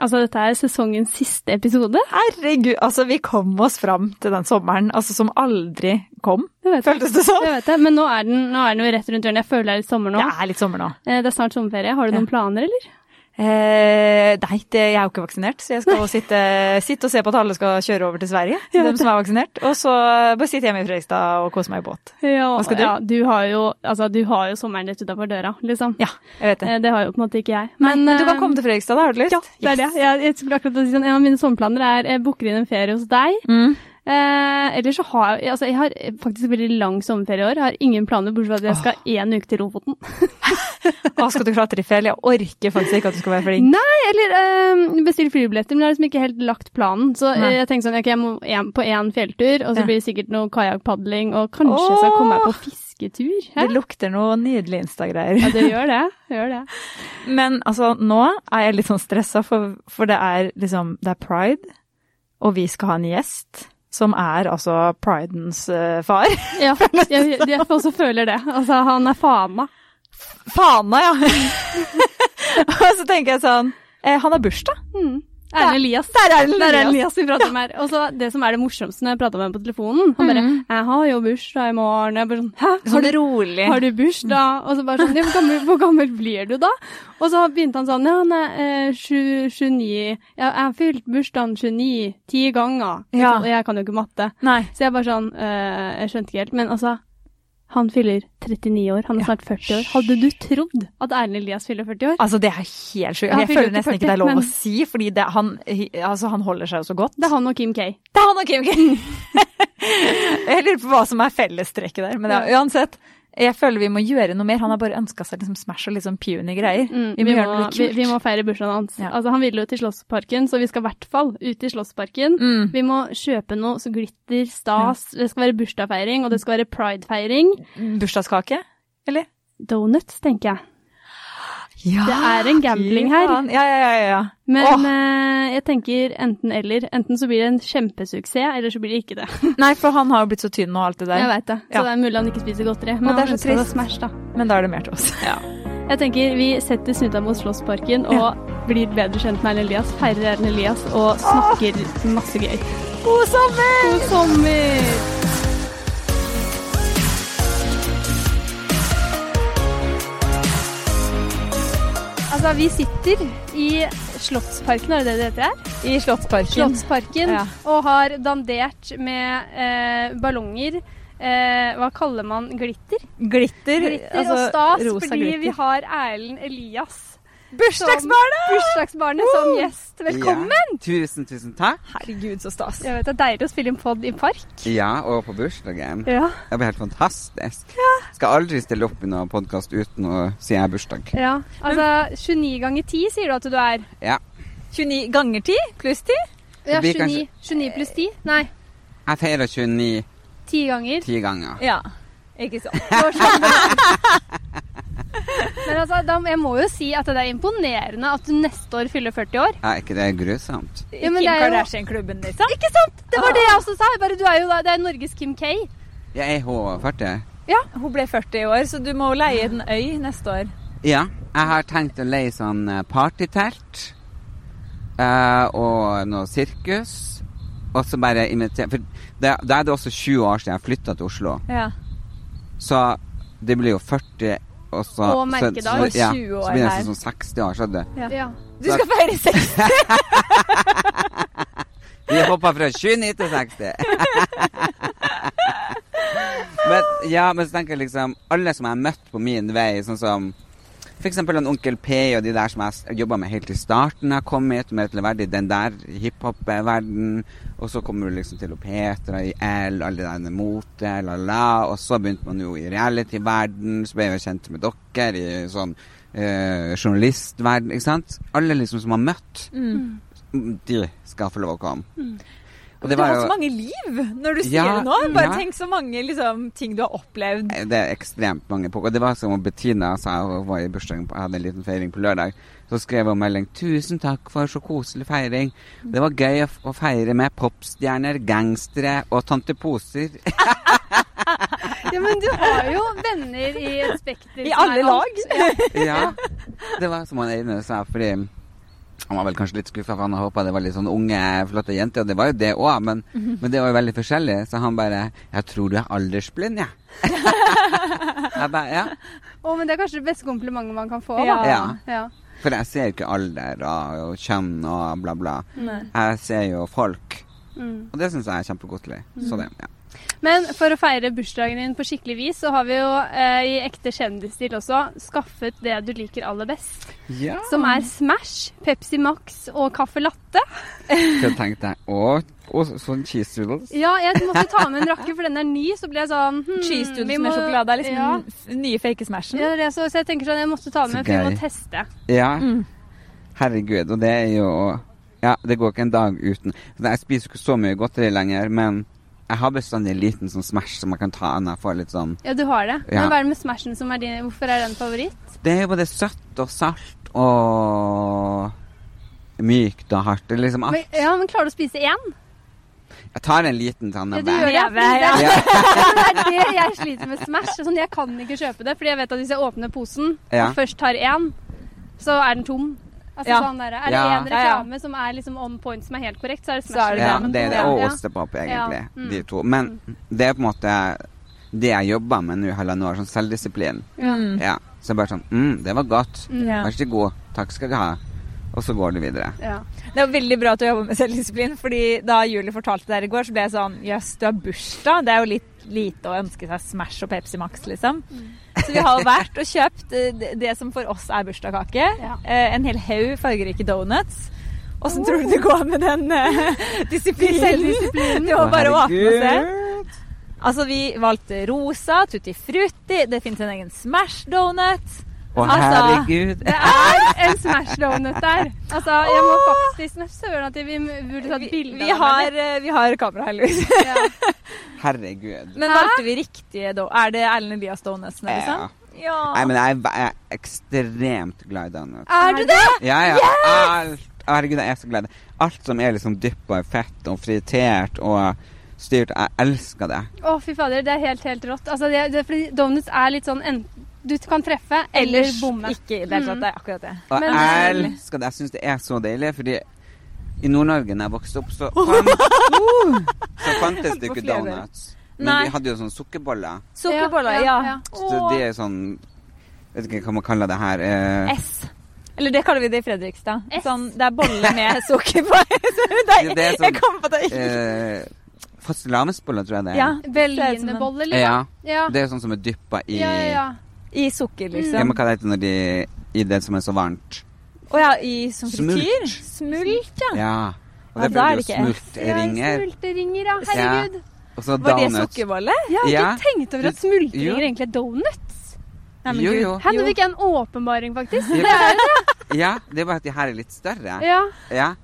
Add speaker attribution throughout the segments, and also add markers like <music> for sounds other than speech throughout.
Speaker 1: Altså, dette er sesongens siste episode.
Speaker 2: Herregud, altså vi kom oss fram til den sommeren, altså som aldri kom, føltes det som.
Speaker 1: Jeg vet det, Men nå er, den, nå er den jo rett rundt hjørnet. Jeg føler det er litt sommer nå.
Speaker 2: Det er litt sommer nå.
Speaker 1: Eh, Det er snart sommerferie. Har du noen planer, eller?
Speaker 2: Eh, nei, det, jeg er jo ikke vaksinert, så jeg skal sitte, sitte og se på at alle skal kjøre over til Sverige,
Speaker 1: Ja.
Speaker 2: de som er vaksinert. Og så bare sitte hjemme i Fredrikstad og kose meg i båt.
Speaker 1: Ja,
Speaker 2: Hva skal du?
Speaker 1: Ja, du har jo, altså, du har jo sommeren rett utafor døra, liksom.
Speaker 2: Ja, jeg vet det.
Speaker 1: Eh, Det har jo på en måte ikke jeg.
Speaker 2: Men, du kan
Speaker 1: eh,
Speaker 2: komme til Fredrikstad, da, har du lyst?
Speaker 1: Ja, det er det. Jeg, jeg skulle akkurat si sånn, En av mine sommerplaner er jeg booker inn en ferie hos deg.
Speaker 2: Mm.
Speaker 1: Eh, ellers så har jeg altså jeg har faktisk veldig lang sommerferie i år. Jeg har ingen planer bortsett fra at jeg skal én uke til Lofoten. <laughs>
Speaker 2: Hva skal du klatre i fjell? Jeg orker faktisk ikke at du skal være flink.
Speaker 1: Nei, eller eh, bestille flybilletter, men jeg har liksom ikke helt lagt planen. Så
Speaker 2: Nei.
Speaker 1: jeg tenker sånn, ok, jeg må en, på én fjelltur, og så blir det sikkert noe kajakkpadling, og kanskje Åh! skal komme meg på fisketur. Hæ?
Speaker 2: Det lukter noe nydelig Insta-greier.
Speaker 1: Ja, det gjør det. det gjør det. <laughs>
Speaker 2: Men altså, nå er jeg litt sånn stressa, for, for det er liksom Det er pride, og vi skal ha en gjest. Som er altså pridens eh, far. <laughs>
Speaker 1: Ja, jeg, jeg, jeg også føler det. Altså, han er fana.
Speaker 2: Fana, ja! <laughs> og så tenker jeg sånn eh, Han har bursdag.
Speaker 1: Mm. Erlend Elias.
Speaker 2: Der er
Speaker 1: er Erlend Elias vi prater om her. Og så det som er det morsomste når jeg prater med ham på telefonen, han bare
Speaker 2: Mhm.
Speaker 1: 'Jeg har jo bursdag i morgen.' Jeg bare sånn 'Hæ? Har du,
Speaker 2: rolig.
Speaker 1: har du bursdag?' Og så bare sånn hvor, gammel, 'Hvor gammel blir du, da?' Og så begynte han sånn 'Ja, nei, eh, 29 'Jeg har fylt bursdagen 29 ti ganger.'
Speaker 2: Ja.
Speaker 1: Og jeg kan jo ikke matte.
Speaker 2: Nei.
Speaker 1: Så jeg bare sånn eh, Jeg skjønte ikke helt. Men altså han fyller 39 år. Han er snart 40 år. Hadde du trodd at Erlend Elias fyller 40 år?
Speaker 2: Altså, det er helt sjukt. Jeg føler nesten
Speaker 1: 40,
Speaker 2: ikke det er lov
Speaker 1: men-
Speaker 2: å si, fordi det, han, altså, han holder seg jo så godt.
Speaker 1: Det er han og Kim K.
Speaker 2: Det er han og Kim K. <laughs> jeg lurer på hva som er fellestrekket der. Men ja, uansett, jeg føler vi må gjøre noe mer. Han har bare ønska seg liksom Smash og liksom Peony-greier.
Speaker 1: Mm,
Speaker 2: vi må
Speaker 1: vi, vi må feire bursdagen hans.
Speaker 2: Ja.
Speaker 1: Altså, han ville jo til Slottsparken, så vi skal i hvert fall ut i Slottsparken.
Speaker 2: Mm.
Speaker 1: Vi må kjøpe noe så glitter, stas. Det skal være bursdagsfeiring, og det skal være pridefeiring.
Speaker 2: Bursdagskake, eller?
Speaker 1: Donuts, tenker jeg.
Speaker 2: Ja,
Speaker 1: Det er en gambling her.
Speaker 2: Ja, ja, ja. ja.
Speaker 1: Men
Speaker 2: Åh.
Speaker 1: eh, jeg tenker enten eller. Enten så blir det en kjempesuksess, eller så blir det ikke det. <laughs>
Speaker 2: Nei, for han har jo blitt så tynn og alt det
Speaker 1: Jeg
Speaker 2: der.
Speaker 1: vet det. Så det er mulig han ikke spiser godteri. Men
Speaker 2: det er så trist.
Speaker 1: Smash, da.
Speaker 2: Men da er det mer til oss. <laughs>
Speaker 1: Jeg tenker vi setter snuta mot Slåssparken og blir bedre kjent med Erlend Elias, feirer Erlend Elias og snakker masse gøy.
Speaker 2: God sommer!
Speaker 1: God sommer! Altså, vi sitter i Slottsparken, er det det det heter her?
Speaker 2: I Slottsparken.
Speaker 1: Slottsparken,
Speaker 2: Ja.
Speaker 1: og har dandert med eh, ballonger. Eh, hva kaller man glitter?
Speaker 2: Glitter.
Speaker 1: Glitter
Speaker 2: altså,
Speaker 1: og stas,
Speaker 2: rosa
Speaker 1: fordi
Speaker 2: glitter.
Speaker 1: vi har Erlend Elias.
Speaker 2: Bursdagsbarnet!
Speaker 1: Bursdagsbarnet som gjest. Velkommen!
Speaker 3: Ja. Tusen, tusen takk.
Speaker 2: Herregud, så stas.
Speaker 1: Jeg vet Det er deilig å spille en pod i park.
Speaker 3: Ja, og på bursdagen.
Speaker 1: Ja.
Speaker 3: Det blir helt fantastisk. Skal aldri stille opp i noen podkast uten å si jeg har bursdag.
Speaker 1: ja. Altså 29 ganger 10 sier du at du er.
Speaker 3: Ja.
Speaker 2: 29 ganger 10 pluss 10?
Speaker 1: Ja, 29,
Speaker 3: kanskje-
Speaker 1: 29 pluss 10? Nei,
Speaker 3: Jeg feirer 29
Speaker 1: 10 ganger.
Speaker 3: 10 ganger.
Speaker 2: Ja. Ikke sant. <laughs>
Speaker 1: Sånn. Men altså, da, jeg må jo si at det er imponerende at du neste år fyller 40 år.
Speaker 3: Er ikke det grusomt?
Speaker 1: Ja,
Speaker 2: Kim Kardashian-klubben, liksom.
Speaker 1: Ikke sant? Det var det jeg også sa. Bare du er jo da, Det er Norges Kim K.
Speaker 3: Jeg er hun 40?
Speaker 2: Hun ble 40 i år, så du må leie en øy neste år.
Speaker 3: Ja. Jeg har tenkt å leie sånn eh, partytelt eh, og noe sirkus. Og så bare invitere For da er det også 20 år siden jeg flytta til Oslo.
Speaker 2: Ja.
Speaker 3: Så det blir jo 40 og så
Speaker 1: Og
Speaker 3: så-
Speaker 1: merkedag.
Speaker 3: så-
Speaker 2: så,
Speaker 3: ja,
Speaker 2: 20 år
Speaker 3: Så blir det nesten sånn 60 år, skjønner du.
Speaker 2: Ja.
Speaker 1: Ja.
Speaker 2: Du skal feire 60. <laughs>
Speaker 3: Vi hoppa fra 29 til 60. <laughs> men, ja, men så tenker jeg liksom Alle som jeg har møtt på min vei, sånn som f.eks. en Onkel P og de der som jeg jobba med helt i starten, har kommet mer til å være i den der hiphop-verden. Og så kommer du liksom til Petra i L, alle de mote, la la. Og så begynte man jo i reality-verden, så ble jeg kjent med dere i sånn eh, journalistverden, ikke sant. Alle liksom som har møtt, de skal få lov å komme. Og
Speaker 2: Du
Speaker 3: det var
Speaker 2: har
Speaker 3: jo
Speaker 2: så mange liv når du sier
Speaker 3: Ja,
Speaker 2: det nå. Bare
Speaker 3: ja.
Speaker 2: tenk så mange liksom, ting du har opplevd.
Speaker 3: Det er ekstremt mange på. Og det var som Bettina sa hun var i bursdagen på, jeg hadde en liten feiring på lørdag. Så skrev hun melding 'Tusen takk for så koselig feiring'. Det var gøy å, å feire med popstjerner, gangstere og tante Poser. <laughs>
Speaker 1: ja, men du har jo venner i et spekter
Speaker 2: I alle lag.
Speaker 1: Ja.
Speaker 3: ja. Det var som han ene sa, fordi Han var vel kanskje litt skuffa, for han håpa det var litt sånn unge, flotte jenter. Og det var jo det òg, men, men det var jo veldig forskjellig. Så han bare 'Jeg tror du er aldersblind, jeg'. <laughs> jeg bare, ja.
Speaker 1: Oh, men det er kanskje det beste komplimentet man kan få.
Speaker 2: Ja.
Speaker 3: Ja.
Speaker 1: Ja.
Speaker 3: For jeg ser jo ikke alder og, og kjønn og bla, bla.
Speaker 2: Nei.
Speaker 3: Jeg ser jo folk.
Speaker 1: Mm.
Speaker 3: Og det syns jeg er kjempekoselig. Så det, ja.
Speaker 1: Men for å feire bursdagen din på skikkelig vis, så har vi jo eh, i ekte kjendisstil også skaffet det du liker aller best.
Speaker 3: ja.
Speaker 1: Som er Smash, Pepsi Max og caffè latte.
Speaker 3: Jeg tenkte og, å, sånn cheese doodles.
Speaker 1: Ja, jeg måtte ta med en rakke, for den er ny. Så ble jeg sånn hmm,
Speaker 2: Cheese doodles
Speaker 1: må-
Speaker 2: med sjokolade er liksom
Speaker 1: ja.
Speaker 2: den nye fake smashen.
Speaker 1: Ja, det er så, så jeg tenker sånn, jeg måtte ta den med, for vi må teste.
Speaker 3: Ja.
Speaker 2: Mm.
Speaker 3: Herregud. Og det er jo Ja, det går ikke en dag uten. Jeg spiser ikke så mye godteri lenger, men jeg har bestandig en liten sånn Smash som man kan ta når jeg får litt sånn
Speaker 1: Ja, du har det.
Speaker 3: Ja.
Speaker 1: Men hva er det med Smashen som er din Hvorfor er den favoritt?
Speaker 3: Det er jo både søtt og salt og mykt og hardt. Det er liksom alt.
Speaker 1: Men, ja, men klarer du å spise én?
Speaker 3: Jeg tar en liten sånn
Speaker 1: Ja, du gjør
Speaker 3: bare-
Speaker 1: det.
Speaker 2: Ja.
Speaker 1: Det er det jeg sliter med Smash. Sånn, jeg kan ikke kjøpe det, fordi jeg vet at hvis jeg åpner posen
Speaker 3: Ja.
Speaker 1: og først tar én, så er den tom. Altså,
Speaker 2: Ja.
Speaker 1: sånn der, er det én
Speaker 2: Ja, ja.
Speaker 1: reklame som er liksom on point, som er helt korrekt, så er det Smash.
Speaker 2: er det
Speaker 3: Ja, det er det. Og ostepop, egentlig.
Speaker 1: Ja. Mm.
Speaker 3: De to. Men det er på en måte det jeg jobber med nå i halvannet år, sånn selvdisiplin.
Speaker 2: Mm.
Speaker 3: Ja. Så bare sånn mm, det var godt.
Speaker 1: Mm.
Speaker 3: Vær så god. Takk skal du ha. Og så går du videre.
Speaker 1: Ja.
Speaker 2: Det er veldig bra at du jobber med selvdisiplin, fordi da Julie fortalte det her i går, så ble jeg sånn Jøss, du har bursdag. Det er jo litt lite å ønske seg Smash og Pepsi Max, liksom. Så vi har vært og kjøpt eh, det- det som for oss er bursdagskake.
Speaker 1: Ja.
Speaker 2: Eh, En hel haug fargerike donuts. Åssen tror du det går med den eh, <laughs> disiplinen?
Speaker 1: Selvdisiplinen.
Speaker 2: Du må bare åpne og se. Altså, vi valgte rosa, tutti frutti, det fins en egen Smash donut.
Speaker 3: Å,
Speaker 2: Altså,
Speaker 3: herregud.
Speaker 1: Det er en Smash donut der. Altså, jeg må faktisk Søren at vi burde tatt bilde
Speaker 2: vi,
Speaker 1: av
Speaker 2: har,
Speaker 1: det.
Speaker 2: eh, vi har kamera, heldigvis.
Speaker 1: Ja. <laughs>
Speaker 3: Herregud.
Speaker 2: Men valgte vi riktige da? Er det Erlend Elias donutsene, liksom? Ja.
Speaker 3: Nei, men jeg er, ekstremt glad i donuts.
Speaker 1: Er du det?
Speaker 3: Ja, ja. Alt. Herregud, jeg er så glad i det. Alt som er liksom dyppa i fett og fritert og styrt. Jeg elsker det.
Speaker 1: Å, fy fader, det er helt, helt rått. Altså, det, det, fordi donuts er litt sånn en, Du kan treffe eller
Speaker 2: Ellers
Speaker 1: bomme.
Speaker 2: ikke i det hele tatt.
Speaker 1: Mm.
Speaker 2: Det er akkurat det.
Speaker 3: Og
Speaker 1: Men-
Speaker 3: jeg elsker det. Jeg syns det er så deilig, fordi i Nord-Norge, da jeg vokste opp, så, fant, så fantes det ikke donuts. Men
Speaker 2: Nei.
Speaker 3: vi hadde jo sånne sukkerboller.
Speaker 2: Sukkerboller,
Speaker 1: Ja,
Speaker 2: ja.
Speaker 3: Så det er sånn Vet ikke hva man kaller det her. Eh,
Speaker 2: S. Eller det kaller vi det i Fredrikstad.
Speaker 1: S.
Speaker 2: Sånn, det er bolle med <laughs> sukker på. <laughs> det er,
Speaker 3: det er sånn-
Speaker 2: jeg kom på det ikke.
Speaker 3: eh, Fastelavnsboller, tror jeg det er.
Speaker 2: Ja,
Speaker 1: Berlinerbolle, liksom.
Speaker 3: Ja.
Speaker 1: Ja.
Speaker 3: Det er sånn som er dyppa i
Speaker 1: ja, ja, ja.
Speaker 2: I sukker,
Speaker 3: Jeg
Speaker 2: liksom.
Speaker 3: hva heter det når de i det som er så varmt.
Speaker 2: Å ja, i som
Speaker 3: Smult.
Speaker 2: frityr? Smult, ja.
Speaker 3: Ja. Og
Speaker 2: Ja,
Speaker 3: det blir jo
Speaker 2: ikke
Speaker 3: smultringer.
Speaker 1: Ja, smulteringer, ja. Herregud.
Speaker 3: Og så
Speaker 2: Var det sukkerbolle?
Speaker 1: Ja, Jeg har ikke tenkt over at smultringer egentlig er donuts.
Speaker 2: Nei, men
Speaker 3: Jo,
Speaker 2: gud.
Speaker 3: jo.
Speaker 1: Her fikk jeg en åpenbaring, faktisk.
Speaker 3: Ja.
Speaker 1: Det er det.
Speaker 3: Ja, det er bare at de her er litt større.
Speaker 1: Ja.
Speaker 3: Ja.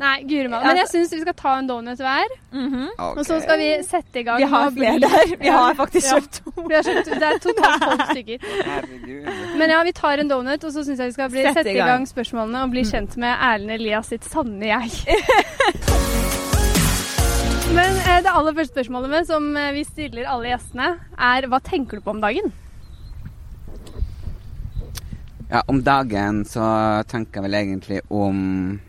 Speaker 1: Nei, guri meg. Men jeg syns vi skal ta en donut hver,
Speaker 2: Mm
Speaker 3: -hmm. okay.
Speaker 1: og så skal vi sette i gang.
Speaker 2: Vi har flere der. Vi har faktisk
Speaker 1: Ja.
Speaker 2: kjøpt to.
Speaker 1: Vi har kjøpt, det er totalt <laughs> tolv stykker.
Speaker 3: Herregud.
Speaker 1: Men ja, vi tar en donut, og så syns jeg vi skal bli,
Speaker 2: Sette
Speaker 1: sette i
Speaker 2: gang.
Speaker 1: gang spørsmålene og bli kjent med Erlend Elias sitt sanne jeg. <laughs> Men eh, det aller første spørsmålet med, som eh, vi stiller alle gjestene, er hva tenker du på om dagen?
Speaker 3: Ja, om dagen så tenker jeg vel egentlig om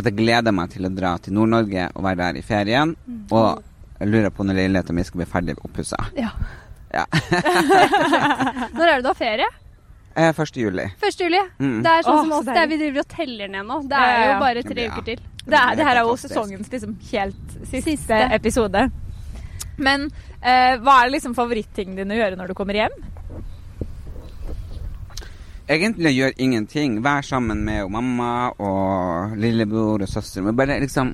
Speaker 3: at jeg gleder meg til å dra til Nord-Norge og være der i ferien. Og jeg lurer på når leiligheten min skal bli ferdig oppussa.
Speaker 1: Ja.
Speaker 3: Ja. <laughs>
Speaker 1: Når er det du har ferie?
Speaker 3: Eh, 1. juli.
Speaker 1: 1. juli.
Speaker 3: Mm.
Speaker 1: Det er sånn
Speaker 2: oh,
Speaker 1: som
Speaker 2: så
Speaker 1: oss, det er, vi driver og teller ned nå. Det
Speaker 2: Ja,
Speaker 1: er
Speaker 2: ja,
Speaker 1: jo bare tre
Speaker 3: Ja.
Speaker 1: uker til.
Speaker 2: Det, er, det her er jo sesongens liksom helt siste,
Speaker 1: Siste.
Speaker 2: episode. Men eh, hva er liksom favorittingen din å gjøre når du kommer hjem?
Speaker 3: Egentlig gjør ingenting. Vær sammen med mamma og lillebror og søster. Men bare liksom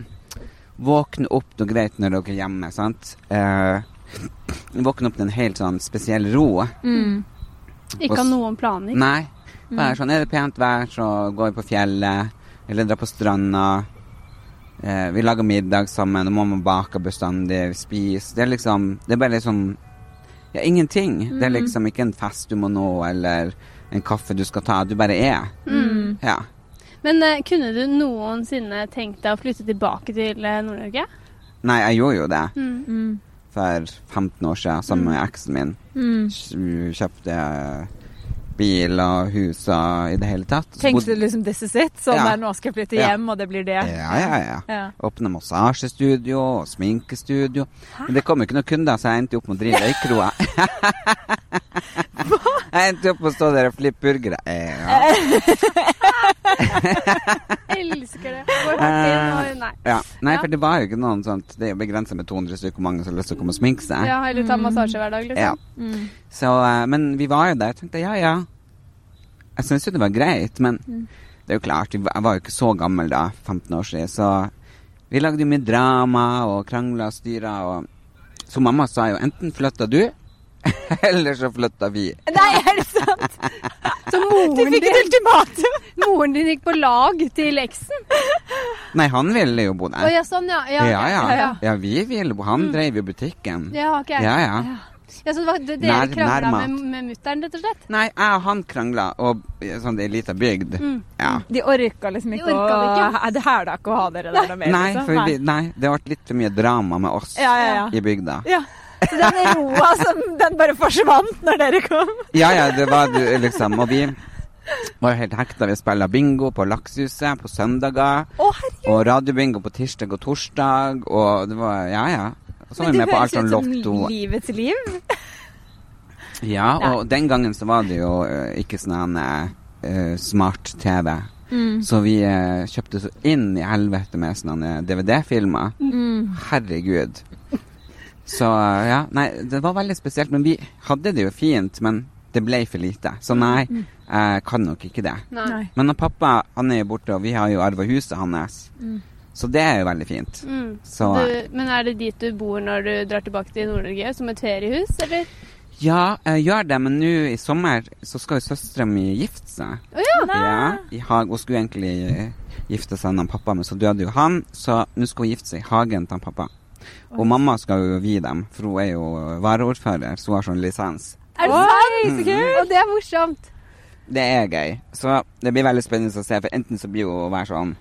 Speaker 3: våkne opp noe greit når dere er hjemme, sant? Eh, våkne opp til en helt sånn spesiell ro.
Speaker 1: Ikke ha noen planer.
Speaker 3: Nei. Vær sånn, er det pent vær, så går vi på fjellet. Eller drar på stranda. Eh, vi lager middag sammen, og mamma baker bestandig. Vi spiser. Det er liksom Det er bare liksom Ja, ingenting. Det er liksom ikke en fest du må nå, eller en kaffe du skal ta. Du bare er.
Speaker 1: Mm.
Speaker 3: Ja.
Speaker 1: Men uh, kunne du noensinne tenkt deg å flytte tilbake til eh, Nord-Norge?
Speaker 3: Nei, jeg gjorde jo det
Speaker 1: Mm.
Speaker 3: for 15 år siden sammen med eksen min.
Speaker 2: Mm.
Speaker 3: Kjøpte bil og hus og i det hele tatt.
Speaker 2: Tenkte du liksom 'this is it'? Sånn
Speaker 3: Ja.
Speaker 2: nå skal jeg flytte
Speaker 3: Ja.
Speaker 2: hjem, og det blir det?
Speaker 3: Ja, ja, ja.
Speaker 2: Ja.
Speaker 3: Åpne massasjestudio og sminkestudio. Men det kom jo ikke noen kunder, så jeg endte opp med å drive røykroa. <laughs> endte opp med å stå der og flippe burgere. Ja. <laughs>
Speaker 1: Elsker det. Går hardt inn og Nei.
Speaker 3: Ja. Nei, for det var jo ikke noe sånt Det er jo begrensa med 200 stykker hvor mange som har lyst til å komme og sminke seg.
Speaker 1: Ja, eller ta massasje hver dag, liksom.
Speaker 3: Ja.
Speaker 2: Mm.
Speaker 3: Så, eh, men vi var jo der. Jeg tenkte ja, ja. Jeg syns jo det var greit, men det er jo klart, jeg var jo ikke så gammel da, 15 år siden, så vi lagde jo mye drama og krangla og styra og Så mamma sa jo enten flytta du, <laughs> eller så flytta vi.
Speaker 2: Nei, er det sant? <laughs>
Speaker 1: Så
Speaker 2: Du
Speaker 1: moren
Speaker 2: fikk et
Speaker 1: din,
Speaker 2: ultimatum! <laughs>
Speaker 1: moren din gikk på lag til eksen?
Speaker 3: Nei, han ville jo bo
Speaker 1: Å
Speaker 3: der.
Speaker 1: ja, sånn, ja. Ja,
Speaker 3: Ja, ja.
Speaker 1: ja.
Speaker 3: Ja, vi ville bo. Han drev jo butikken.
Speaker 1: Ja, ok.
Speaker 3: Ja, ja.
Speaker 1: Ja, så det var, det,
Speaker 3: Nær-
Speaker 1: dere krangla med, med mutter'n, rett og slett?
Speaker 3: Nei, jeg og han krangla, og sånn det ei lita bygd.
Speaker 1: Mm.
Speaker 3: Ja.
Speaker 2: De orka liksom
Speaker 1: De
Speaker 2: ikke
Speaker 1: orka
Speaker 2: å
Speaker 1: ikke.
Speaker 2: Det hæla ikke å ha dere der noe mer,
Speaker 3: Nei,
Speaker 2: liksom.
Speaker 3: for vi, nei, det ble litt for mye drama med oss
Speaker 2: Ja, ja, ja.
Speaker 3: i bygda.
Speaker 2: ja. Så den roa som Den bare forsvant når dere kom?
Speaker 3: Ja, ja, det var liksom. Og vi var helt hekta. Vi spilla bingo på Lakshuset på søndager.
Speaker 2: Å.
Speaker 3: Og radiobingo på tirsdag og torsdag. Og det var Ja, ja. Og så var vi med på alt sånn Lotto.
Speaker 2: livets liv.
Speaker 3: Ja, og den gangen så var det jo eh, ikke sånn uh, smart-TV.
Speaker 2: Mm.
Speaker 3: Så vi eh, kjøpte så inn i helvete med sånne DVD-filmer.
Speaker 2: Mm.
Speaker 3: Herregud. Så eh, ja, nei, det var veldig spesielt. Men vi hadde det jo fint, men det ble for lite. Så nei, jeg kan nok ikke det.
Speaker 1: Nei.
Speaker 3: Men når pappa han er jo borte, og vi har jo arva huset hans,
Speaker 2: Mm.
Speaker 3: så det er jo veldig fint.
Speaker 1: Mm.
Speaker 3: Så
Speaker 1: Du, men er det dit du bor når du drar tilbake til Nord-Norge? Som et feriehus, eller?
Speaker 3: ja, jeg gjør det, men nå i sommer så skal jo søstera mi gifte seg.
Speaker 1: Å ja!
Speaker 3: Ja, i hag, Hun skulle egentlig eh, gifte seg med pappa, men så døde jo han, så nå skal hun gifte seg i hagen til han pappa. Og mamma skal jo vie dem, for hun er jo varaordfører, så hun har sånn lisens.
Speaker 1: Er det sant?
Speaker 2: så kult!
Speaker 1: Og det er morsomt.
Speaker 3: Det er gøy. Så det blir veldig spennende å se, for enten så blir hun å være sånn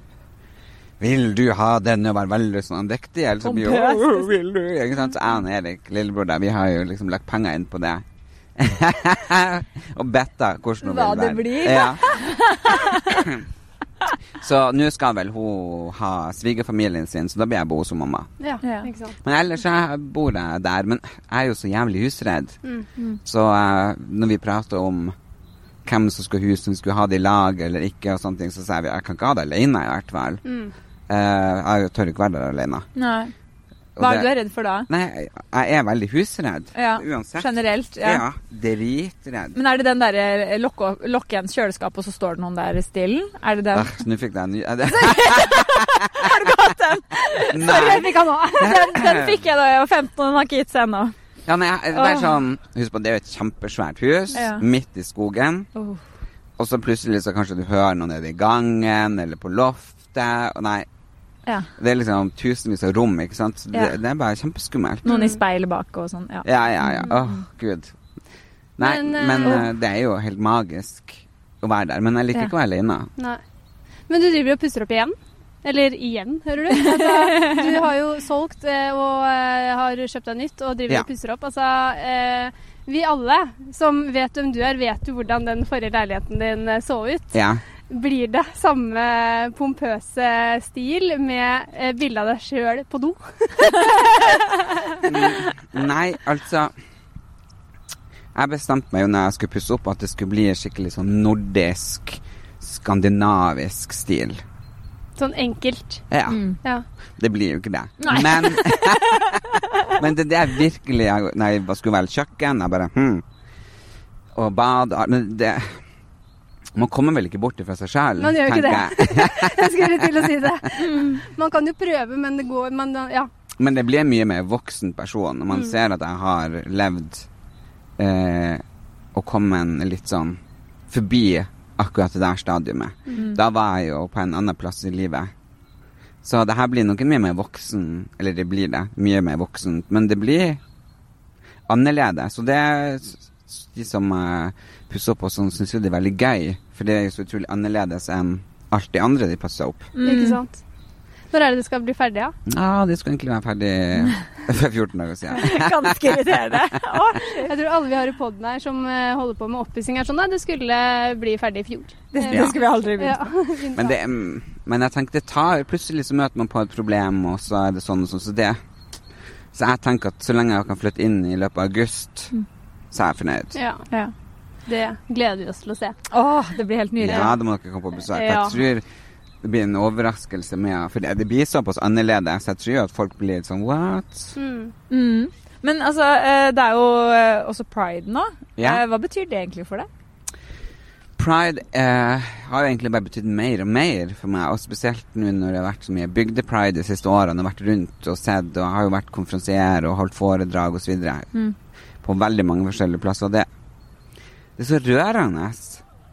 Speaker 3: Vil du ha denne og være veldig sånn dyktig? eller så blir hun
Speaker 2: Pompøs.
Speaker 3: Vil du? Ikke sant? Så jeg og Erik, lillebror der, vi har jo liksom lagt penger inn på det. <laughs> og betta hvordan hun vil være.
Speaker 2: Hva det blir.
Speaker 3: Ja. <laughs> <laughs> <laughs> så nå skal vel hun ha svigerfamilien sin, så da blir jeg bo hos mamma.
Speaker 1: Ja,
Speaker 2: Ja.
Speaker 1: ikke sant.
Speaker 3: Men ellers jeg bor jeg der. Men jeg er jo så jævlig husredd.
Speaker 1: Mm.
Speaker 3: Så uh, når vi prater om hvem som skal huse, om vi skulle ha det i lag eller ikke, og sånne ting, så sier vi jeg kan ikke ha det alene, i hvert fall.
Speaker 1: Mm.
Speaker 3: Uh, jeg tør ikke være der alene.
Speaker 2: Nei. Hva er
Speaker 3: det-
Speaker 2: du er redd for da?
Speaker 3: Nei, jeg- er veldig husredd.
Speaker 2: Ja,
Speaker 3: Uansett.
Speaker 2: Generelt?
Speaker 3: Ja.
Speaker 2: Ja.
Speaker 3: dritredd.
Speaker 2: Men er det den derre lukke lukk igjen kjøleskapet, og så står det noen der i stillen? Er det den?
Speaker 3: Ah, Nå fikk jeg en ny <laughs>
Speaker 2: Har du ikke hatt den?
Speaker 3: Nei.
Speaker 1: Jeg fikk han òg.
Speaker 2: den? Den fikk jeg da jeg var 15, og den har ikke gitt seg ennå.
Speaker 3: Ja, nei, det er sånn Husk på, det er jo et kjempesvært hus
Speaker 2: Ja.
Speaker 3: midt i skogen.
Speaker 2: Oh.
Speaker 3: Og så plutselig så kanskje du hører noe nede i gangen eller på loftet. Og nei,
Speaker 2: Ja.
Speaker 3: det er liksom tusenvis av rom, ikke sant.
Speaker 2: Ja.
Speaker 3: Det, det er bare kjempeskummelt.
Speaker 2: Noen i speilet bak og sånn. Ja.
Speaker 3: Ja, ja, ja. Åh, gud. Nei,
Speaker 1: Men,
Speaker 3: men,
Speaker 1: eh,
Speaker 3: eh, det er jo helt magisk å være der. Men jeg liker
Speaker 2: Ja.
Speaker 3: ikke å være alene.
Speaker 1: Nei. Men du driver og pusser opp igjen? Eller igjen, hører du? <laughs> Altså, du har jo solgt eh, og har kjøpt deg nytt og driver
Speaker 3: Ja.
Speaker 1: og pusser opp. Altså, vi alle som vet hvem du er, vet jo hvordan den forrige leiligheten din så ut.
Speaker 3: Ja.
Speaker 1: Blir det samme pompøse stil med eh, bilde av deg sjøl på do? <laughs>
Speaker 3: Nei, altså Jeg bestemte meg jo når jeg skulle pusse opp, at det skulle bli skikkelig sånn nordisk, skandinavisk stil.
Speaker 1: Sånn enkelt.
Speaker 3: Ja.
Speaker 2: Mm.
Speaker 1: Ja.
Speaker 3: Det blir jo ikke det.
Speaker 2: Nei.
Speaker 3: Men, <laughs> <laughs> men det, det er virkelig jeg, Når jeg skulle velge kjøkken, jeg bare hm. Og bad Men det Man kommer vel ikke bort fra seg sjæl?
Speaker 1: Man gjør ikke
Speaker 3: det. <laughs>
Speaker 1: Jeg skulle til å si det. <laughs> Man kan jo prøve, men det går man, Ja.
Speaker 3: Men det blir mye mer voksen person når man
Speaker 1: Mm.
Speaker 3: ser at jeg har levd eh, og kommet litt sånn forbi akkurat det der stadiumet.
Speaker 1: Mm.
Speaker 3: Da var jeg jo på en annen plass i livet. Så det her blir noe mye mer voksen, eller det blir det, mye mer voksent, men det blir annerledes. Og det de som uh, pusser opp og sånn, syns jo det er veldig gøy, for det er jo så utrolig annerledes enn alt det andre de passer opp.
Speaker 2: Mm.
Speaker 1: Ikke sant? Når er det det skal bli ferdig, ja?
Speaker 3: Ja, det skulle egentlig være ferdig <laughs> for 14 dager siden. <laughs>
Speaker 2: Ganske irriterende. <laughs> Å,
Speaker 1: Jeg tror alle vi har i poden her som eh, holder på med oppussing, er sånn Nei, det skulle bli ferdig i fjor.
Speaker 2: det,
Speaker 1: Eh,
Speaker 2: det skulle vi aldri begynt.
Speaker 3: Men, det, mm, men jeg tenker det tar Plutselig så møter man på et problem, og så er det sånn og sånn. Så det Så jeg tenker at så lenge jeg kan flytte inn i løpet av august, så er jeg fornøyd.
Speaker 1: ja.
Speaker 2: Ja.
Speaker 1: Det gleder vi oss til å se.
Speaker 2: Åh, det blir helt nydelig.
Speaker 3: Ja, da må dere komme på besøk.
Speaker 1: Ja.
Speaker 3: Jeg tror det blir en overraskelse med For det, det blir såpass annerledes. Jeg tror at folk blir litt sånn What?
Speaker 1: Mm.
Speaker 2: Mm. Men altså, eh, det er jo eh, også pride nå.
Speaker 3: Ja.
Speaker 2: Eh, Hva betyr det egentlig for deg?
Speaker 3: Pride eh, har jo egentlig bare betydd mer og mer for meg, og spesielt nå når det har vært så mye bygdepride de siste årene, og vært rundt og sett, og har jo vært konferansier og holdt foredrag osv.
Speaker 2: Mm.
Speaker 3: På veldig mange forskjellige plasser. Og det, det er så rørende.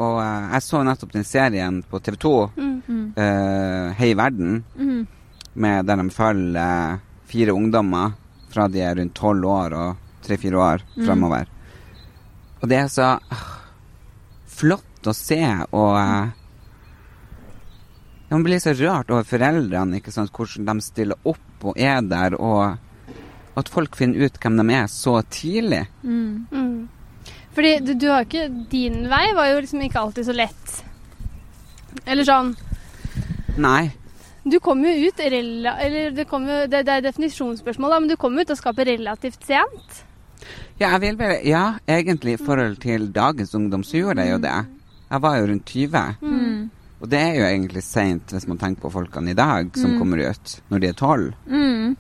Speaker 3: Og uh, jeg så nettopp den serien på TV 2,
Speaker 1: Mm.
Speaker 3: eh, Hei verden,
Speaker 2: Mm.
Speaker 3: med der de følger uh, fire ungdommer fra de er rundt tolv år og tre-fire år
Speaker 2: Mm.
Speaker 3: fremover. Og det er så ah, flott å se, og Man blir så rørt over foreldrene, ikke sant, hvordan de stiller opp og er der, og at folk finner ut hvem de er så tidlig.
Speaker 2: Mm.
Speaker 1: Mm. Fordi du, du har ikke Din vei var jo liksom ikke alltid så lett. Eller sånn
Speaker 3: Nei.
Speaker 1: Du kom jo ut rela... Eller det, kom jo, det, det er definisjonsspørsmål, da, men du kom ut og skapet relativt sent.
Speaker 3: Ja, jeg vil vel Ja, egentlig i forhold til dagens ungdom så gjorde jeg jo det. Jeg var jo rundt 20.
Speaker 2: Mm.
Speaker 3: Og det er jo egentlig seint hvis man tenker på folkene i dag som
Speaker 2: Mm.
Speaker 3: kommer ut når de er 12.
Speaker 2: Mm.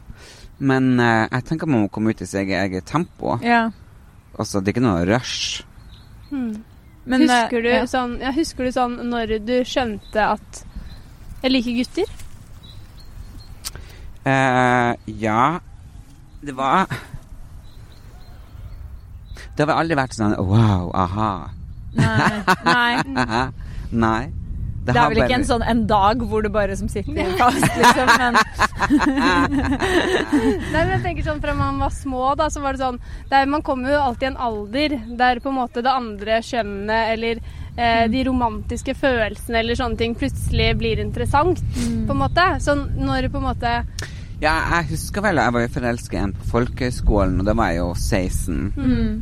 Speaker 3: Men eh, jeg tenker man må komme ut i sitt eget, eget tempo.
Speaker 2: Ja.
Speaker 3: Altså, det er ikke noe rush.
Speaker 1: Hmm.
Speaker 2: Men, eh,
Speaker 1: husker, du
Speaker 2: ja.
Speaker 1: sånn, ja, husker du sånn når du skjønte at jeg liker gutter?
Speaker 3: Eh, ja Det var Det har aldri vært sånn wow, aha.
Speaker 2: Nei. Nei. <laughs>
Speaker 3: Nei.
Speaker 2: Det er vel ikke en sånn en dag hvor du bare som sitter fast, liksom. Men <laughs>
Speaker 1: Nei, men jeg tenker sånn Fra man var små, da, så var det sånn der, Man kommer jo alltid i en alder der på en måte det andre kjønnet eller eh, de romantiske følelsene eller sånne ting plutselig blir interessant, på en måte. Sånn når på en måte
Speaker 3: Ja, jeg husker vel jeg var jo forelska i en på folkehøyskolen, og da var jeg jo 16.
Speaker 2: mm.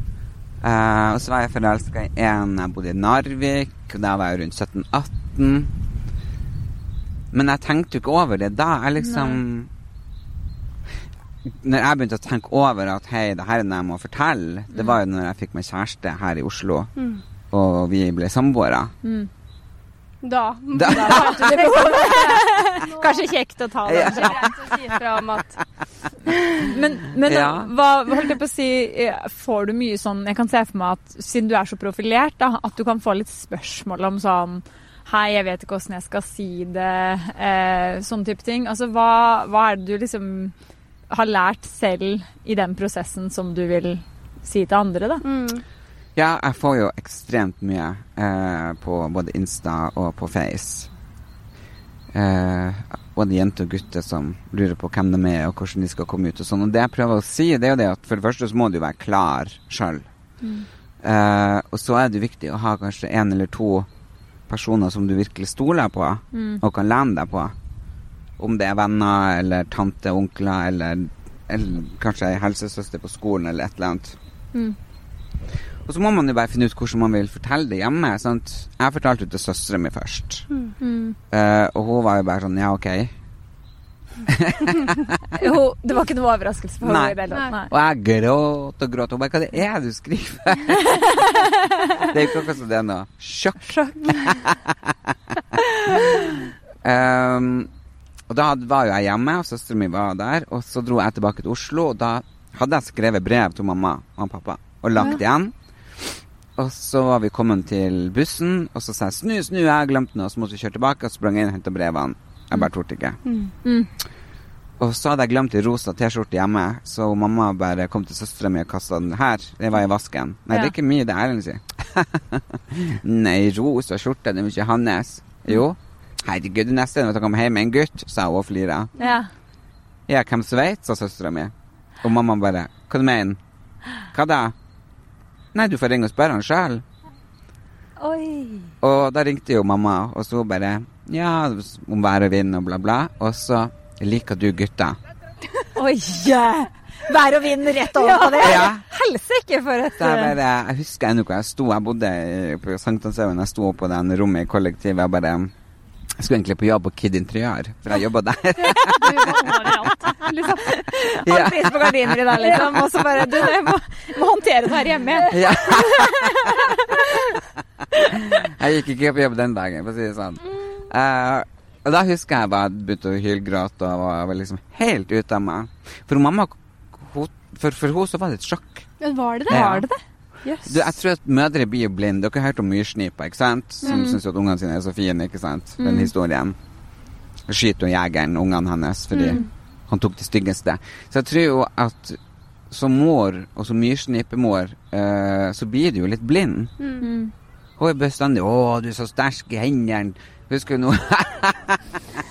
Speaker 3: Uh, og så var jeg forelska i en jeg bodde i Narvik, og da var jeg rundt 17-18. Men jeg tenkte jo ikke over det da. Jeg liksom Når jeg begynte å tenke over at hei, det her er noe jeg må fortelle, det var jo når jeg fikk meg kjæreste her i Oslo,
Speaker 1: mm,
Speaker 3: og vi ble samboere.
Speaker 2: Mm.
Speaker 1: Da.
Speaker 3: Da-
Speaker 1: da. <laughs>
Speaker 2: Kanskje kjekt å ta det.
Speaker 1: Kanskje greit å si fra om at
Speaker 2: Men, men
Speaker 3: Ja.
Speaker 2: hva hva holdt jeg på å si eh, Får du mye sånn Jeg kan se for meg at siden du er så profilert, da, at du kan få litt spørsmål om sånn Hei, jeg vet ikke åssen jeg skal si det. Eh, sånn type ting. Altså, hva, hva er det du liksom har lært selv i den prosessen som du vil si til andre, da?
Speaker 1: mm,
Speaker 3: Ja, jeg får jo ekstremt mye eh, på både Insta og på Face. Eh, både jenter og gutter som lurer på hvem de er og hvordan de skal komme ut. Og sånn. Og det jeg prøver å si, det er jo det at for det første så må du være klar sjøl. Eh, og så er det viktig å ha kanskje en eller to personer som du virkelig stoler på
Speaker 2: Mm.
Speaker 3: og kan lene deg på. Om det er venner eller tante, onkler eller, eller kanskje ei helsesøster på skolen eller et eller annet.
Speaker 2: Mm.
Speaker 3: Og så må man jo bare finne ut hvordan man vil fortelle det hjemme. Sant? Jeg fortalte det til søstera mi først.
Speaker 2: Mm.
Speaker 3: uh, og hun var jo bare sånn ja, OK. <laughs>
Speaker 2: Jo, det var ikke noe overraskelse for
Speaker 3: Nei.
Speaker 2: henne. Nei.
Speaker 3: Og jeg gråt og gråt. Hun bare hva <laughs> det er du skriver? det er ikke akkurat som det er noe sjokk. <laughs> um, og da var jo jeg hjemme, og søstera mi var der. Og så dro jeg tilbake til Oslo, og da hadde jeg skrevet brev til mamma og pappa og lagt igjen. Og så var vi kommet til bussen, og så sa jeg snu, snu, jeg har glemt noe. Så måtte vi kjøre tilbake, og så sprang jeg inn og henta brevene. Jeg bare torde ikke.
Speaker 2: Mm.
Speaker 3: Og så hadde jeg glemt en rosa T-skjorte hjemme, så mamma bare kom til søstera mi og kasta den her. Det var i vasken. Nei, det er ikke mye, det er Erlend sier. <laughs> Nei, rosa skjorte, det er ikke hans. Jo. Herregud, det neste er når jeg kommer hjem med en gutt, sa hun og flira.
Speaker 2: Ja.
Speaker 3: Ja, hvem som veit, sa søstera mi. Og mamma bare, hva du mener? Hva da? Nei, du får ringe og spørre han sjøl.
Speaker 2: Oi.
Speaker 3: Og da ringte jo mamma, og så bare Ja, om vær og vind og bla, bla. Og så liker du gutter.
Speaker 2: Oi! Vær og vind rett over på det.
Speaker 3: Ja.
Speaker 2: Helsike for et
Speaker 3: bare, jeg husker ennå hvor jeg sto. Jeg bodde på Sankthanshaugen. Jeg sto på den rommet i kollektivet. Jeg bare jeg skulle egentlig på jobb på Kid Interiør, for jeg jobba der.
Speaker 1: Du liksom.
Speaker 2: Alt pris på gardiner i dag, liksom. Og så bare Du, jeg må, må håndtere det her hjemme.
Speaker 3: Ja. jeg gikk ikke på jobb den dagen, for å si det sånn. Eh, og da husker jeg bare begynte å hylgråte og var, var liksom helt ute av meg. For mamma hun, for, for hun så var det et sjokk.
Speaker 1: Men var det det?
Speaker 3: Ja.
Speaker 2: Var det det? Yes.
Speaker 3: Du, jeg tror at mødre blir jo blinde. Dere har hørt om myrsnipa, ikke sant? Som syns at ungene sine er så fine, ikke sant? Den historien. Skyter jo jegeren ungene hennes fordi han tok det styggeste. Så jeg tror jo at som mor, og som myrsnipemor, eh, så blir du jo litt blind.
Speaker 2: Mm.
Speaker 3: Hun er bestandig 'Å, du er så sterk i hendene'. Husker du nå <laughs>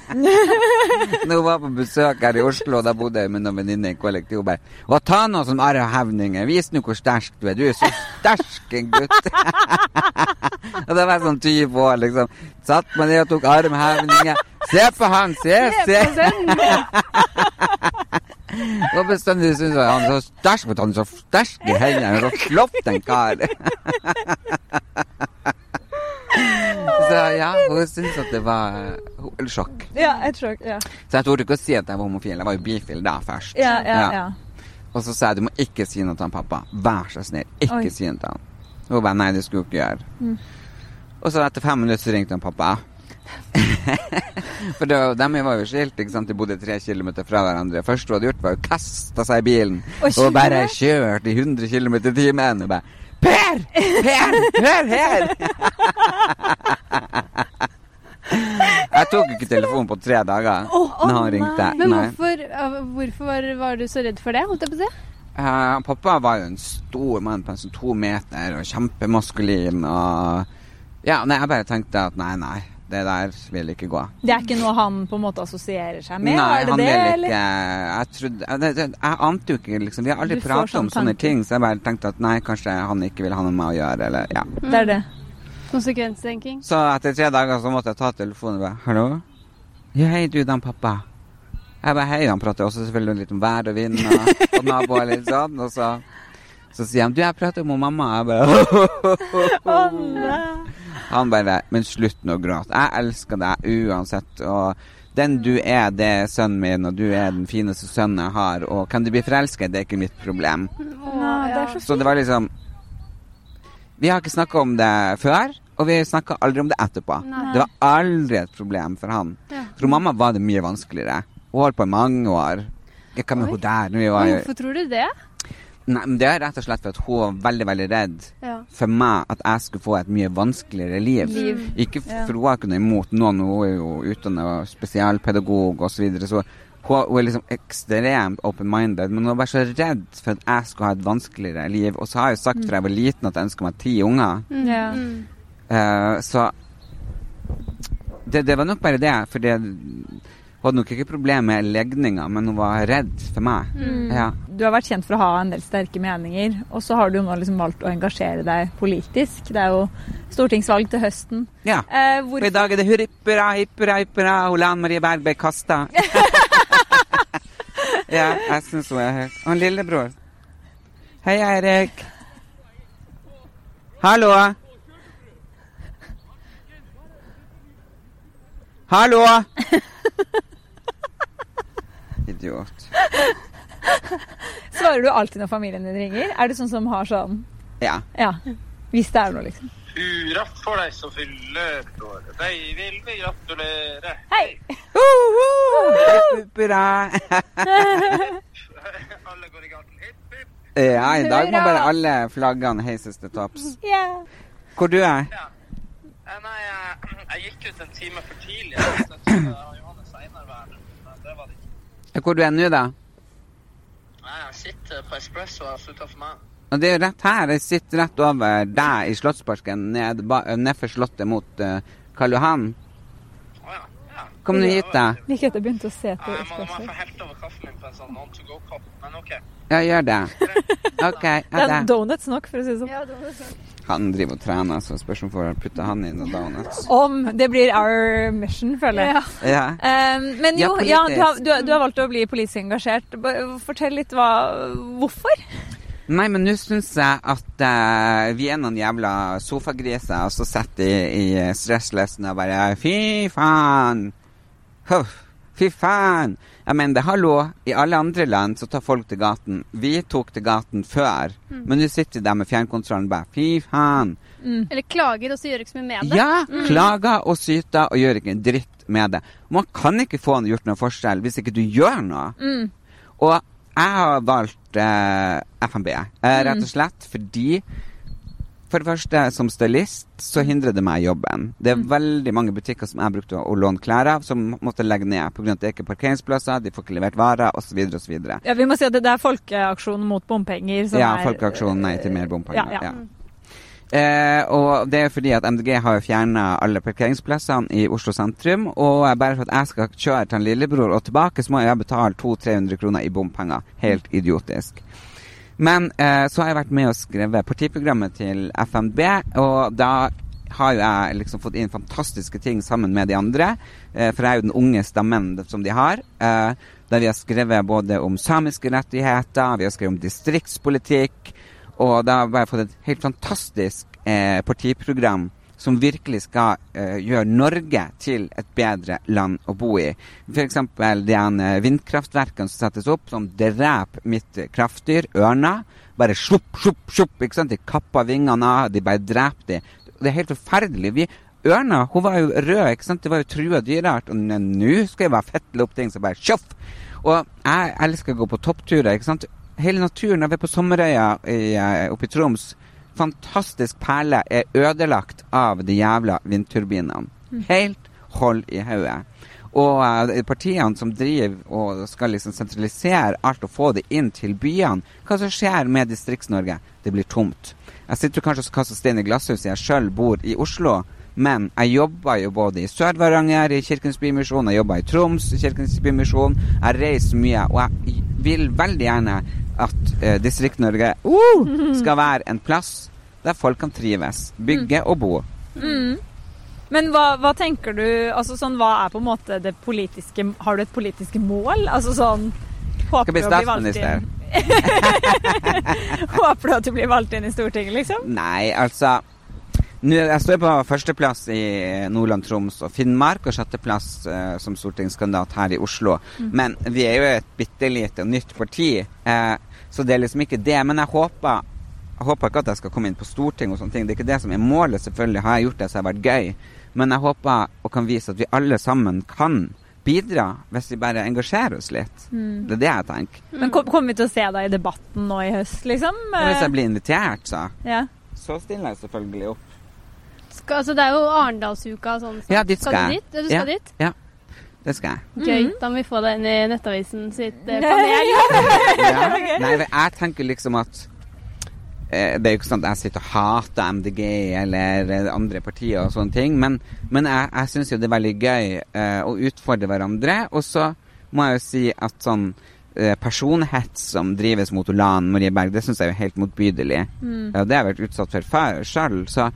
Speaker 3: Når hun var på besøk her i Oslo, og da bodde jeg med noen venninner i kollektiv, bare 'Å, ta noe sånn arrhevninger. Vis nå hvor sterk du er. Du er så sterk en gutt'. <laughs> og da var jeg sånn 20 år, liksom. Satt meg ned og tok armhevninger. Se på han, se, se! <laughs> Og bestandig syns jeg han er så sterk, han er så sterk i hendene. Så flott en kar. Så ja, hun syntes at det var uh, sjokk.
Speaker 2: Ja, et sjokk. Ja.
Speaker 3: Så jeg torde ikke å si at jeg var homofil. Jeg var jo bifil da først.
Speaker 2: Ja, ja, ja.
Speaker 3: Og så sa jeg du må ikke si noe til han pappa. Vær så snill, ikke
Speaker 2: Oi.
Speaker 3: si noe til han. Hun bare nei, det skulle du ikke gjøre. Og så etter fem minutter så ringte han pappa. <laughs> For det, dem var jo skilt, ikke sant. De bodde tre kilometer fra hverandre. Første hun hadde gjort, var å kaste seg i bilen
Speaker 2: Og
Speaker 3: og bare kjørt i 100 km i timen. Og bare Per! Per! Hør her! Jeg tok ikke telefonen på tre dager når han ringte.
Speaker 1: Men hvorfor, hvorfor var du så redd for det, holdt jeg på å si?
Speaker 3: Uh, pappa var jo en stor mann på nesten to meter og kjempemaskulin og Ja, nei, jeg bare tenkte at nei, nei, det der vil ikke gå.
Speaker 2: Det er ikke noe han på en måte assosierer seg med?
Speaker 3: nei,
Speaker 2: er det
Speaker 3: han
Speaker 2: det,
Speaker 3: vil
Speaker 2: eller?
Speaker 3: ikke Jeg trodde Jeg, jeg, jeg ante jo ikke, liksom. Vi har aldri pratet sånn om
Speaker 2: sånn
Speaker 3: sånne
Speaker 2: tanke.
Speaker 3: ting, så jeg bare tenkte at nei, kanskje han ikke vil ha noe med å gjøre, eller ja.
Speaker 2: Det er det.
Speaker 1: Konsekvenstenking.
Speaker 3: Så etter tre dager så måtte jeg ta telefonen og bare Hallo? Ja, hei, du, den pappa. Jeg bare hei, han prater også selvfølgelig litt om vær og vind og, og naboer og litt sånn, og så så sier han du, jeg prater med mamma. Jeg bare <laughs> Han bare Men slutt nå å gråte. Jeg elsker deg uansett. Og den du er, det er sønnen min, og du er den fineste sønnen jeg har. Og kan du bli forelsket, det er ikke mitt problem.
Speaker 2: Ja, det så
Speaker 3: Så det var liksom Vi har ikke snakka om det før, og vi snakka aldri om det etterpå.
Speaker 1: Nei.
Speaker 3: Det var aldri et problem for han.
Speaker 1: Ja.
Speaker 3: For mamma var det mye vanskeligere. Hun holdt på i mange år. Hva med hun der?
Speaker 1: Hvorfor tror du det?
Speaker 3: Nei, men det er rett og slett for at hun var veldig, veldig redd
Speaker 1: Ja.
Speaker 3: for meg at jeg skulle få et mye vanskeligere liv.
Speaker 2: Liv.
Speaker 3: Ikke for,
Speaker 2: Ja.
Speaker 3: for hun har ikke noe imot noen, hun er jo utdannet spesialpedagog osv. Så, videre, så hun, hun er liksom ekstremt open-minded, men hun var bare så redd for at jeg skulle ha et vanskeligere liv. Og så har jeg jo sagt fra jeg var liten at jeg ønska meg ti unger.
Speaker 1: Mm.
Speaker 2: Ja.
Speaker 1: Mm.
Speaker 3: Uh, så det, det var nok bare det. For det, hun hadde nok ikke problemer med legninga, men hun var redd for meg.
Speaker 2: Mm.
Speaker 3: Ja.
Speaker 2: Du har vært kjent for å ha en del sterke meninger, og så har du jo nå liksom valgt å engasjere deg politisk. Det er jo stortingsvalg til høsten.
Speaker 3: ja.
Speaker 2: Eh,
Speaker 3: Og
Speaker 2: hvor,
Speaker 3: i dag er det hurra, hippera, hippera, og Lan Marie Berg ble kasta. <laughs> ja, jeg syns hun er helt Og en lillebror. Hei, Eirik. Hallo. Hallo. <laughs> Idiot. <laughs>
Speaker 2: svarer du alltid når familien din ringer? Er du sånn som har sånn
Speaker 3: Ja.
Speaker 2: Ja. Hvis det er noe, liksom.
Speaker 4: Hurra for deg som fyller år. Deg vil vi gratulere.
Speaker 2: Hei!
Speaker 3: Hippera. <laughs>
Speaker 4: Alle går i gaten. Hipp, hipp.
Speaker 3: Ja, i dag må bare alle flaggene heises til topps.
Speaker 2: Ja.
Speaker 3: Hvor du er?
Speaker 4: Ja. Nei, jeg, jeg gikk ut en time for tidlig. Jeg trodde det var Johannes Einar-været, men det var det ikke.
Speaker 3: Hvor du er nå, da?
Speaker 4: Nei, jeg sitter på espresso og slutter for meg.
Speaker 3: Og det er jo rett her. Jeg sitter rett over deg i Slottsparken, ned, nedfor Slottet mot uh, Karl Johan.
Speaker 4: Å ja. ja.
Speaker 3: Kom nå hit, da.
Speaker 2: Like etter begynte å se på
Speaker 4: Jeg må, må
Speaker 2: espresso.
Speaker 4: få helt over kaffen min på en sånn on to go-kopp, men OK.
Speaker 3: Ja, gjør det. OK.
Speaker 2: Det
Speaker 3: Det
Speaker 2: er donuts nok, for å si det sånn.
Speaker 1: Ja, donuts sånn.
Speaker 3: Han driver og trener, så spørs om får putte han inn og donuts.
Speaker 2: Om det blir our mission, føler jeg.
Speaker 1: Ja.
Speaker 2: Um, men jo, ja,
Speaker 3: ja,
Speaker 2: du, har, du, du har valgt å bli politisk engasjert. Fortell litt hva Hvorfor?
Speaker 3: Nei, men nå syns jeg at uh, vi er noen jævla sofagriser, og så sitter de i stresslisten og bare Fy faen! Huff, fy faen! Jeg mener, hallo, i alle andre land så tar folk til gaten. Vi tok til gaten før, men nå sitter de der med fjernkontrollen og bare Fy faen!
Speaker 1: Eller klager, og så gjør ikke så mye med det.
Speaker 3: Ja! Klager og syter og gjør ikke en dritt med det. Man kan ikke få gjort noen forskjell hvis ikke du gjør noe. Og jeg har valgt eh, FNB, eh, rett og slett fordi for det første, som stylist så hindrer det meg jobben. Det er veldig mange butikker som jeg brukte å, låne klær av, som måtte legge ned pga. at det ikke er parkeringsplasser, de får ikke levert varer osv. osv.
Speaker 2: Ja, vi må si at det, er folkeaksjonen mot bompenger. Som
Speaker 3: Ja,
Speaker 2: er,
Speaker 3: Folkeaksjonen Nei til mer bompenger.
Speaker 2: Ja, ja.
Speaker 3: Ja. Eh, og det er fordi at MDG har jo fjerna alle parkeringsplassene i Oslo sentrum. Og bare for at jeg skal kjøre til en lillebror og tilbake, så må jeg betale 200-300 kroner i bompenger. Helt idiotisk. Men eh, så har jeg vært med og skrevet partiprogrammet til FNB, og da har jeg liksom fått inn fantastiske ting sammen med de andre. Eh, for jeg er jo den unge stammen som de har. Eh, der vi har skrevet både om samiske rettigheter, vi har skrevet om distriktspolitikk. Og da har jeg fått et helt fantastisk eh, partiprogram som virkelig skal uh, gjøre Norge til et bedre land å bo i. F.eks. de vindkraftverkene som settes opp, som dreper mitt kraftdyr, ørna. Bare slupp, slupp, slupp. ikke sant? De kapper vingene av, de bare dreper de. Det er helt forferdelig. Vi, ørna hun var jo rød, ikke sant? det var jo trua dyreart. Og nå skal jeg bare fetle opp ting som bare tjoff! Og jeg elsker å gå på toppturer. ikke sant? Hele naturen vi er på Sommerøya eh, oppe i Troms, fantastisk perle, er ødelagt av de jævla vindturbinene. Helt hold i hodet. Og uh, partiene som driver og skal liksom sentralisere alt og få det inn til byene, hva som skjer med Distrikts-Norge? Det blir tomt. Jeg sitter kanskje og kaster stein i glasshuset, jeg sjøl bor i Oslo. Men jeg jobber jo både i Sør-Varanger, i Kirkens Bymisjon, jeg jobber i Troms, i Kirkens Bymisjon. Jeg reiser mye, og jeg vil veldig gjerne at eh, Distrikt-Norge uh, skal være en plass der folk kan trives, bygge og bo.
Speaker 2: Men hva, hva tenker du altså sånn, Hva er på en måte det politiske Har du et politisk mål? Altså sånn Håper du å bli valgt inn <laughs> Håper du at du blir valgt inn i Stortinget, liksom?
Speaker 3: Nei, altså nå, Jeg står på førsteplass i Nordland, Troms og Finnmark, og sjetteplass eh, som stortingskandidat her i Oslo. Men vi er jo et bitte lite nytt parti, eh, så det er liksom ikke det. Men jeg håper jeg håper ikke at jeg skal komme inn på Stortinget og sånne ting. Det er ikke det som er målet. Selvfølgelig har jeg gjort det så det har vært gøy. Men jeg håper og kan vise at vi alle sammen kan bidra hvis vi bare engasjerer oss litt. Det er det jeg tenker.
Speaker 2: Men kom, Kommer vi til å se deg i debatten nå i høst, liksom?
Speaker 3: Og hvis jeg blir invitert, så,
Speaker 2: ja.
Speaker 3: så stiller jeg selvfølgelig opp.
Speaker 1: Skal, altså, det er jo Arendalsuka sånn. så-
Speaker 3: Ja, dit skal
Speaker 1: du dit? Ja, du skal
Speaker 3: Ja.
Speaker 1: dit?
Speaker 3: Ja, det skal jeg.
Speaker 1: Gøy. Da må vi få deg inn i Nettavisen sitt eh, panel. <laughs>
Speaker 3: Ja. <laughs> Nei, jeg tenker liksom at eh, Det er jo ikke sånn at jeg sitter og hater MDG eller eh, andre partier og sånne ting, men, men jeg, jeg syns jo det er veldig gøy eh, å utfordre hverandre. Og så må jeg jo si at sånn eh, personhets som drives mot Olan Marie Berg, det syns jeg er helt motbydelig. Ja, det har jeg vært utsatt for før sjøl, så,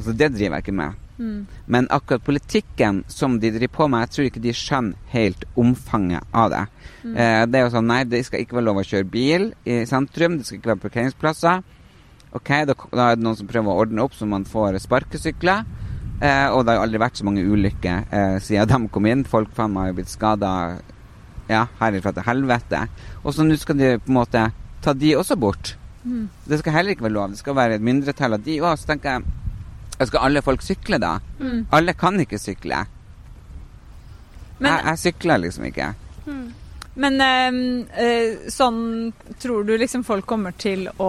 Speaker 3: så det driver jeg ikke med. Men akkurat politikken som de driver på med, jeg tror ikke de skjønner helt omfanget av det. Eh, det er jo sånn, nei, det skal ikke være lov å kjøre bil i sentrum, det skal ikke være parkeringsplasser. Ok, da, da er det noen som prøver å ordne opp så man får sparkesykler. Eh, og det har aldri vært så mange ulykker eh, siden de kom inn. Folk faen meg har blitt skada ja, herifra til helvete. Og så nå skal de på en måte ta de også bort. Det skal heller ikke være lov. Det skal være et mindretall av de òg. Så tenker jeg Skal alle folk sykle, da? Alle kan ikke sykle.
Speaker 2: Men-
Speaker 3: jeg, jeg sykler liksom ikke.
Speaker 2: Men ehm, eh, sånn Tror du liksom folk kommer til å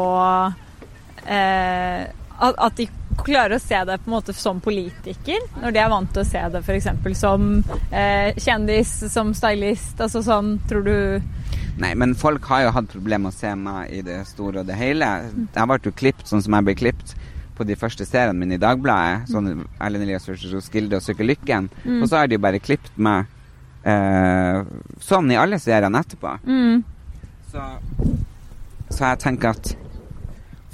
Speaker 2: eh, at, at de klarer å se deg på en måte som politiker, når de er vant til å se deg f.eks. som eh, kjendis, som stylist, altså sånn Tror du
Speaker 3: Nei, men folk har jo hatt problemer med å se meg i det store og det hele. Jeg ble jo klippet sånn som jeg ble klippet på de første seriene mine i Dagbladet. Sånn Erlend Elias versus Roskilde og Søker lykken. Og så har de jo bare klippet meg eh, sånn i alle seriene etterpå. Så, så jeg tenker at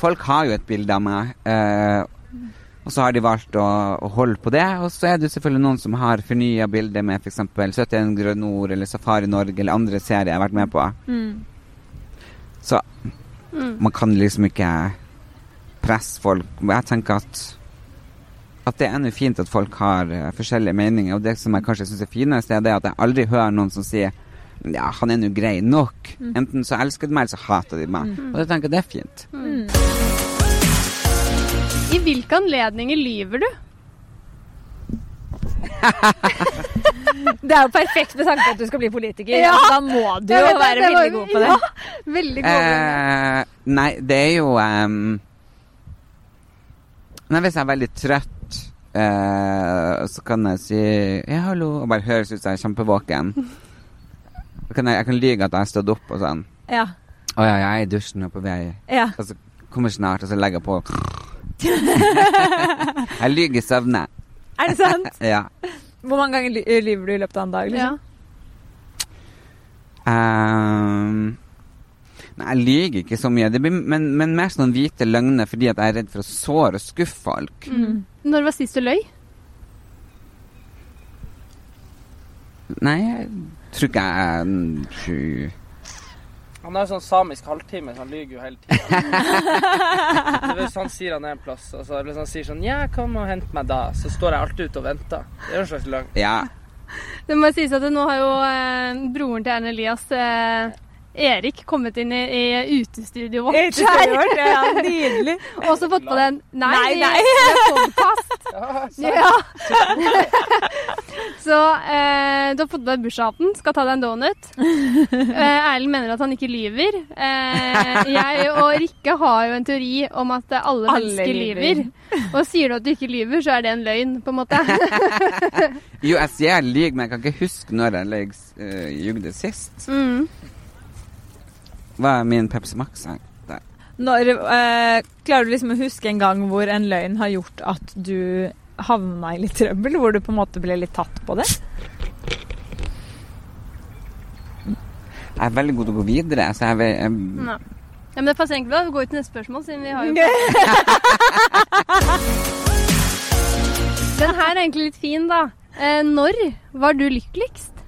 Speaker 3: folk har jo et bilde av meg. Eh, og så har de valgt å, å, holde på det. Og så er det selvfølgelig noen som har fornya bilder med f.eks. 71 grønn nord eller Safari Norge eller andre serier jeg har vært med på.
Speaker 2: Mm.
Speaker 3: Så mm. man kan liksom ikke presse folk. Jeg tenker at at det er ennå fint at folk har uh, forskjellige meninger. Og det som jeg kanskje syns er finest, er det at jeg aldri hører noen som sier ja, han er nå grei nok. Mm. Enten så elsker de meg, eller så hater de meg. Mm. Og jeg tenker det er fint. Mm.
Speaker 1: I hvilke anledninger lyver du? <laughs>
Speaker 2: det er jo perfekt med tanke på at du skal bli politiker. Ja. Da må du jo være det, veldig god på det. Ja,
Speaker 1: veldig god
Speaker 3: eh, Nei, det er jo um, Nei, Hvis jeg er veldig trøtt Eh, så kan jeg si ja, hallo, og bare høres ut som jeg er kjempevåken. <laughs> Kan jeg, jeg, kan lyge at jeg har stått opp og sånn.
Speaker 2: Ja.
Speaker 3: Å ja, jeg er i dusjen og på vei.
Speaker 2: Ja.
Speaker 3: Og så kommer snart, og så legger jeg på. <laughs> jeg lyver i søvne.
Speaker 2: Er det sant? <laughs>
Speaker 3: ja.
Speaker 2: Hvor mange ganger lyver du i løpet av en dag? Liksom?
Speaker 3: Ja. Um, jeg lyver ikke så mye. Blir, men, men, mer sånn hvite løgner fordi at jeg er redd for å såre og skuffe folk.
Speaker 1: Mm. Når var sist du løy?
Speaker 3: Nei, jeg tror ikke jeg er sju
Speaker 4: Han har sånn samisk halvtime, så han lyver jo hele tida. hvis han sier han er en plass, og så hvis han sier sånn 'Ja, kom og hent meg da', så står jeg alltid ute og venter. Det er jo en slags løgn.
Speaker 3: Ja.
Speaker 1: Det må sies at nå har jo eh, broren til Erne Elias eh, Erik kommet inn i, i utestudioet vårt.
Speaker 2: Utestudioet vårt, <laughs> ja, Nydelig.
Speaker 1: Og så fått på den Nei,
Speaker 2: nei, nei.
Speaker 1: podkast. <laughs> ja. <laughs> så eh, du har fått på deg bursdagsaften, skal ta deg en donut. Eh, Erlend mener at han ikke lyver. Eh, jeg og Rikke har jo en teori om at alle, alle mennesker lyver. Og sier du at du ikke lyver, så er det en løgn, på en måte.
Speaker 3: jo, jeg sier jeg lyver, men jeg kan ikke huske når jeg uh, sist. Mm. Hva er min Pepsi Max?
Speaker 2: Når, eh, klarer du liksom å huske en gang hvor en løgn har gjort at du havna i litt trøbbel? Hvor du på en måte ble litt tatt på det?
Speaker 3: Jeg er veldig god til å gå videre. Så jeg, jeg,
Speaker 1: ja, men det passer egentlig bra å gå ut til neste spørsmål, siden vi har jo <laughs> Den her er egentlig litt fin, da. Eh, når var du lykkeligst?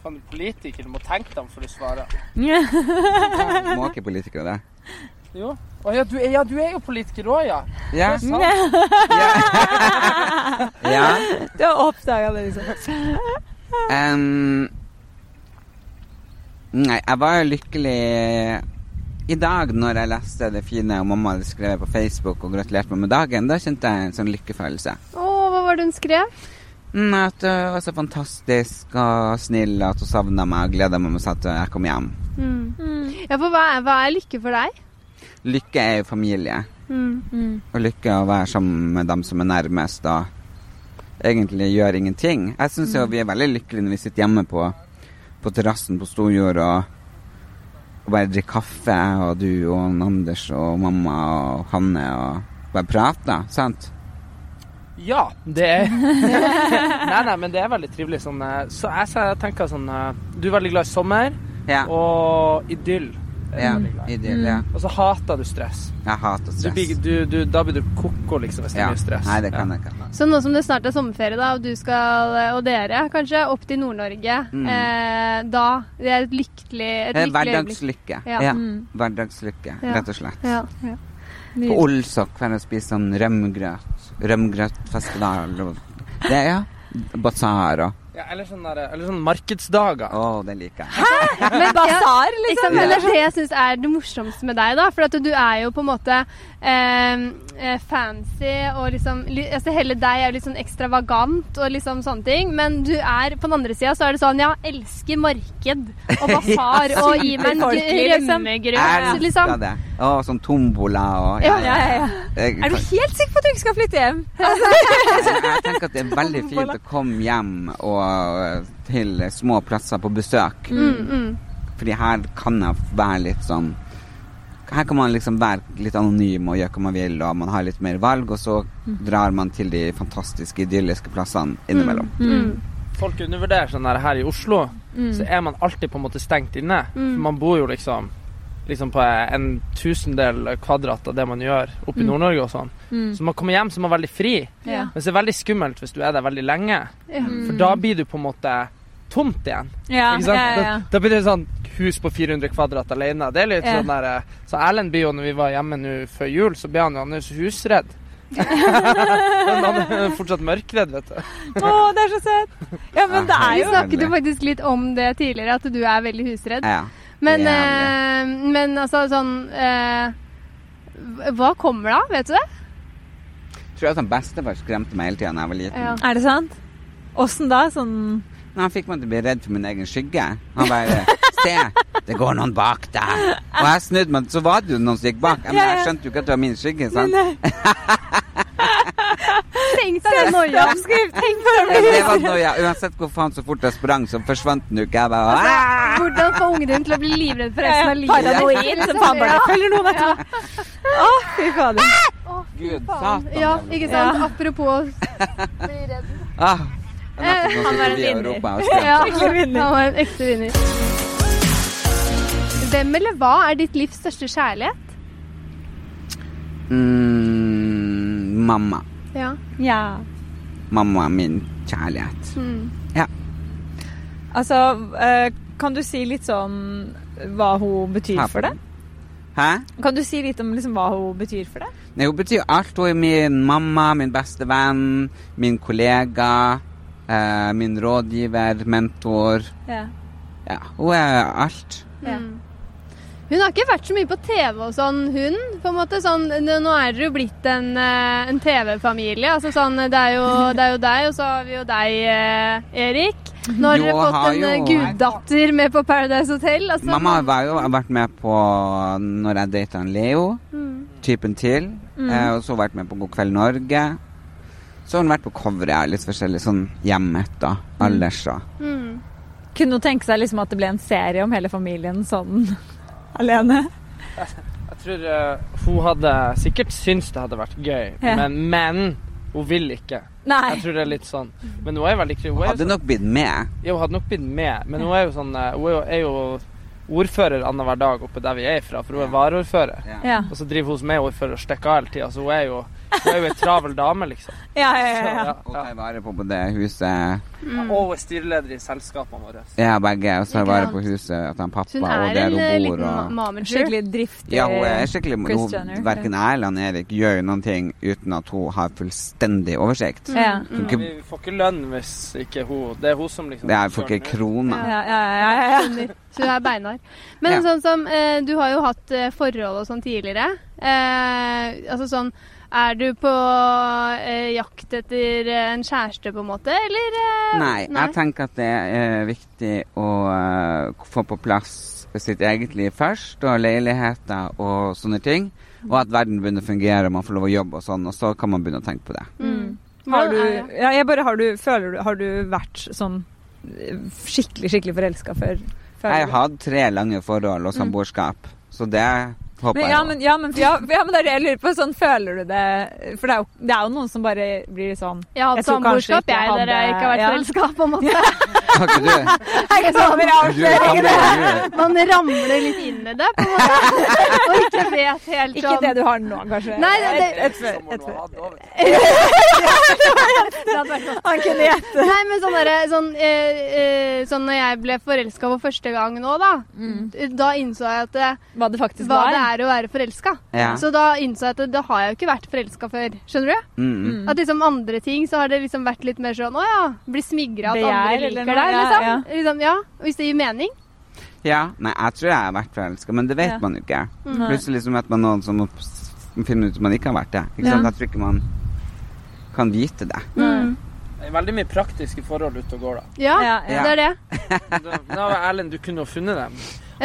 Speaker 4: Faen, du politiker, må tenke deg om før du svarer.
Speaker 3: Må ikke <laughs> politikere det?
Speaker 4: Jo. Å ja, ja, du er jo politiker òg, ja.
Speaker 3: Ja.
Speaker 4: Det er
Speaker 3: ja. <laughs> ja.
Speaker 2: Du har oppdaga det, liksom.
Speaker 3: Um, nei, jeg var jo lykkelig i dag når jeg leste det fine og mamma hadde skrevet på Facebook og gratulerte meg med dagen. Da kjente jeg en sånn lykkefølelse.
Speaker 1: Å, hva var det hun skrev?
Speaker 3: Mm, at hun var så fantastisk og snill at hun savna meg og gleda meg til at jeg kom hjem.
Speaker 1: Mm. Mm. Ja, for hva er, hva er, lykke for deg?
Speaker 3: Lykke er jo familie.
Speaker 1: Mm. Mm.
Speaker 3: Og lykke er å være sammen med dem som er nærmest og egentlig gjør ingenting. Jeg syns jo mm. vi er veldig lykkelige når vi sitter hjemme på, på terrassen på Storjord og, og bare drikker kaffe, og du og Anders og mamma og Hanne og bare prater, sant?
Speaker 4: Ja, det er <laughs> Nei, nei, men det er veldig trivelig sånn eh, Så jeg, så jeg tenker sånn eh, Du er veldig glad i sommer
Speaker 3: ja.
Speaker 4: og idyll.
Speaker 3: Ja, idyll, ja.
Speaker 4: Og så hater du stress.
Speaker 3: Jeg hater stress.
Speaker 4: Du, du, du, da blir du koko, liksom, hvis det er mye stress.
Speaker 3: Nei, det kan jeg ikke.
Speaker 1: Så nå som det snart er sommerferie, da, og du skal, og dere kanskje, opp til Nord-Norge, mm. eh, da Det er et lykkelig et
Speaker 3: lykkelig Hverdagslykke. Ja. ja. Mm. Hverdagslykke, rett og slett.
Speaker 1: Ja. Ja.
Speaker 3: På Olsok for å spise sånn rømgrøt. Rømgrøtfestival Det, ja. Basar og
Speaker 4: ja, eller, sånn der, eller sånn markedsdager.
Speaker 3: Å, oh, det liker jeg.
Speaker 2: Hæ? Med <laughs> basar, liksom?
Speaker 1: Ja. Eller det jeg syns er det morsomste med deg, da. For at du er jo på en måte ehm, eh, fancy og liksom altså Hele deg er litt sånn ekstravagant og liksom sånne ting. Men du er på den andre sida så er det sånn Ja, elsker marked og <laughs> basar ja, og gi meg en rømmegrøt,
Speaker 3: liksom. liksom. Det. Å, sånn tombola og
Speaker 2: ja, ja, ja. Jeg, er du helt sikker på at du ikke skal flytte hjem? <laughs>
Speaker 3: jeg tenker at det er veldig fint å komme hjem og til små plasser på besøk.
Speaker 1: Mm, mm.
Speaker 3: Fordi her kan jeg være litt sånn Her kan man liksom være litt anonym og gjøre hva man vil, og man har litt mer valg, og så mm. drar man til de fantastiske, idylliske plassene innimellom.
Speaker 1: Mm, mm.
Speaker 4: Folk undervurderer sånn der her i Oslo.
Speaker 2: Mm.
Speaker 4: så er man alltid på en måte stengt inne.
Speaker 1: Mm.
Speaker 4: For man bor jo liksom Liksom på en tusendel kvadrat av det man gjør oppe i
Speaker 2: Mm.
Speaker 4: Nord-Norge og sånn.
Speaker 2: Mm.
Speaker 4: Så man kommer hjem så er veldig fri.
Speaker 2: Ja.
Speaker 4: Men så er det veldig skummelt hvis du er der veldig lenge.
Speaker 1: Ja.
Speaker 4: For da blir du på en måte tomt igjen.
Speaker 2: Ja,
Speaker 4: Ikke sant?
Speaker 2: ja, ja, ja.
Speaker 4: Da, da blir det sånn hus på 400 kvadrat alene. Det er litt
Speaker 2: Ja.
Speaker 4: sånn der eh, Så Erlend blir jo, når vi var hjemme nå før jul, så ble han jo husredd. <laughs> men han er fortsatt mørkredd, vet du.
Speaker 2: Å, det er så søtt! Ja, men det er
Speaker 1: Vi snakket jo faktisk litt om det tidligere, at du er veldig husredd.
Speaker 3: Ja.
Speaker 1: Men, eh, men altså sånn eh, Hva kommer da? Vet du det?
Speaker 3: Jeg tror jeg at han bestefar skremte meg hele tida da jeg var liten.
Speaker 1: Ja.
Speaker 2: Er det sant? Åssen da? Sånn
Speaker 3: Nei, han fikk meg til å bli redd for min egen skygge. Han bare Se, det går noen bak der. Og jeg snudde meg, så var det jo noen som gikk bak. Men jeg skjønte jo ikke at det var min skygge. sant? <laughs>
Speaker 1: Tenk deg noia.
Speaker 3: Det var noia. Uansett hvor faen så fort jeg sprang, så forsvant den jo ikke. Jeg bare altså,
Speaker 1: Hvordan få ungen din til å bli livredd for resten av livet?
Speaker 2: Paranoid som faen bare følger noen etterpå. Å, fy fader.
Speaker 3: Gud, satan.
Speaker 1: Ja, ikke sant? Apropos bli redd.
Speaker 3: Ah, er
Speaker 2: Han var en vinner.
Speaker 1: Ja, han var en ekte vinner. Hvem eller hva er ditt livs største kjærlighet?
Speaker 3: Mm, mamma.
Speaker 1: Ja.
Speaker 2: Ja.
Speaker 3: Mamma er min kjærlighet.
Speaker 1: Mm.
Speaker 2: Altså, eh, kan du si litt sånn hva hun betyr for deg?
Speaker 3: Hæ?
Speaker 2: Kan du si litt om liksom, hva hun betyr for deg?
Speaker 3: Nei, hun betyr alt. Hun er min mamma, min beste venn, min kollega, eh, min rådgiver, mentor.
Speaker 2: Ja.
Speaker 3: Ja, hun er alt.
Speaker 2: Ja.
Speaker 1: Mm. Hun har ikke vært så mye på TV og sånn, hun. på en måte sånn, Nå er dere jo blitt en, eh, en TV-familie. altså sånn, Det er jo, det er jo deg, og så har vi jo deg, eh, Erik. Nå har dere fått en eh,
Speaker 3: jo-
Speaker 1: guddatter med på Paradise Hotel. Altså,
Speaker 3: Mamma har jo, vært med på når jeg data Leo,
Speaker 1: Mm.
Speaker 3: typen til.
Speaker 2: Mm.
Speaker 3: Eh, og så vært med på God kveld Norge. Så har hun vært på coveret av litt forskjellig sånn hjemmet da. Alders da.
Speaker 1: Mm.
Speaker 2: Kunne hun tenke seg liksom at det ble en serie om hele familien sånn alene?
Speaker 4: Jeg tror uh, hun hadde sikkert syntes det hadde vært gøy,
Speaker 2: Ja.
Speaker 4: men, men hun vil ikke.
Speaker 2: Nei.
Speaker 4: Jeg tror det er litt sånn. Men hun er veldig kul. Hun,
Speaker 3: Hadde nok blitt med.
Speaker 4: sånn- ja, hun hadde nok blitt med, men hun er jo sånn eh, Hun er jo, er jo ordfører annenhver dag oppe der vi er fra, for hun er varaordfører.
Speaker 2: Ja.
Speaker 4: Og så driver hun som er ordfører og stikker av hele tida, så hun er jo hun er jo ei travel dame, liksom. <laughs>
Speaker 2: Ja, ja, ja, ja.
Speaker 4: ja,
Speaker 3: Og tar vare på det huset
Speaker 1: Mm.
Speaker 4: Og er styreleder i selskapene våre.
Speaker 3: Ja, begge. Og så tar vare på huset, at han pappa og
Speaker 1: er
Speaker 3: der
Speaker 1: hun bor.
Speaker 3: hun
Speaker 1: er
Speaker 3: bor.
Speaker 1: liten
Speaker 3: Og...
Speaker 1: mamager.
Speaker 2: Skikkelig driftig.
Speaker 3: Ja, hun er skikkelig
Speaker 2: Kris
Speaker 3: hun. Verken Erland eller Erik gjør noen ting uten at hun har fullstendig oversikt.
Speaker 2: Ja.
Speaker 1: Mm.
Speaker 4: Ja, vi får ikke lønn hvis ikke hun Det er hun som liksom
Speaker 3: Det er får ikke krone.
Speaker 2: Ja, ja, ja, ja. <laughs>
Speaker 1: Så hun er beinhard. Men
Speaker 3: Ja.
Speaker 1: sånn som eh, Du har jo hatt eh, forhold og sånn tidligere. Eh, altså sånn Er du på eh, jakt etter eh, en kjæreste, på en måte, eller? eh,
Speaker 3: Nei, jeg tenker at det er viktig å uh, få på plass sitt eget liv først, og leiligheter og sånne ting. Og at verden begynner å fungere, og man får lov å jobbe og sånn, og så kan man begynne å tenke på det.
Speaker 1: Mm.
Speaker 2: Har du, ja, jeg bare, har du, føler du, har du vært sånn eh, skikkelig, skikkelig forelska før?
Speaker 3: Jeg har hatt tre lange forhold og samboerskap, så det håper
Speaker 2: men,
Speaker 3: jeg
Speaker 2: ja, men, ja, men, ja, ja, men det er det jeg lurer på. Sånn, føler du det For det er, jo, det er jo noen som bare blir sånn
Speaker 1: Jeg har hatt samboerskap, jeg,
Speaker 2: hadde,
Speaker 1: der jeg ikke har vært
Speaker 2: ja.
Speaker 1: forelska, på en måte. <laughs>
Speaker 3: Ikke? <laughs>
Speaker 2: Jeg kommer
Speaker 3: er.
Speaker 1: Man ramler litt inn i det, på en måte. Og ikke vet helt
Speaker 2: Ikke
Speaker 1: sånn
Speaker 2: det du har nå, kanskje?
Speaker 1: Nei, det- det-
Speaker 2: et, et. <laughs> Han kunne gjette.
Speaker 1: Nei, men sånn derre sånn, eh, eh, sånn når jeg ble forelska for første gang nå, da. Da innså jeg at det,
Speaker 2: Hva det faktisk
Speaker 1: hva
Speaker 2: var.
Speaker 1: Er å være forelska.
Speaker 3: Ja.
Speaker 1: Så da innså jeg at det, da har jeg jo ikke vært forelska før. Skjønner du?
Speaker 3: Mm, mm.
Speaker 1: At liksom andre ting så har det liksom vært litt mer sånn å ja, bli smigra at
Speaker 2: Begjær,
Speaker 1: andre liker deg, liksom.
Speaker 2: ja.
Speaker 1: liksom. Ja, hvis det gir mening.
Speaker 3: Ja, nei, jeg tror jeg har vært forelska, men det vet
Speaker 2: Ja.
Speaker 3: man jo ikke.
Speaker 2: Nei.
Speaker 3: Plutselig liksom møter man noen som finner ut at man ikke har vært det. Ikke
Speaker 2: Ja.
Speaker 3: sant? Jeg tror ikke man kan vite det.
Speaker 1: Mm.
Speaker 4: Det er veldig mye praktiske forhold ute og går, da.
Speaker 1: Ja,
Speaker 2: Ja, ja.
Speaker 1: det er det. <laughs>
Speaker 4: Da, da var Erlend, du kunne jo funnet dem.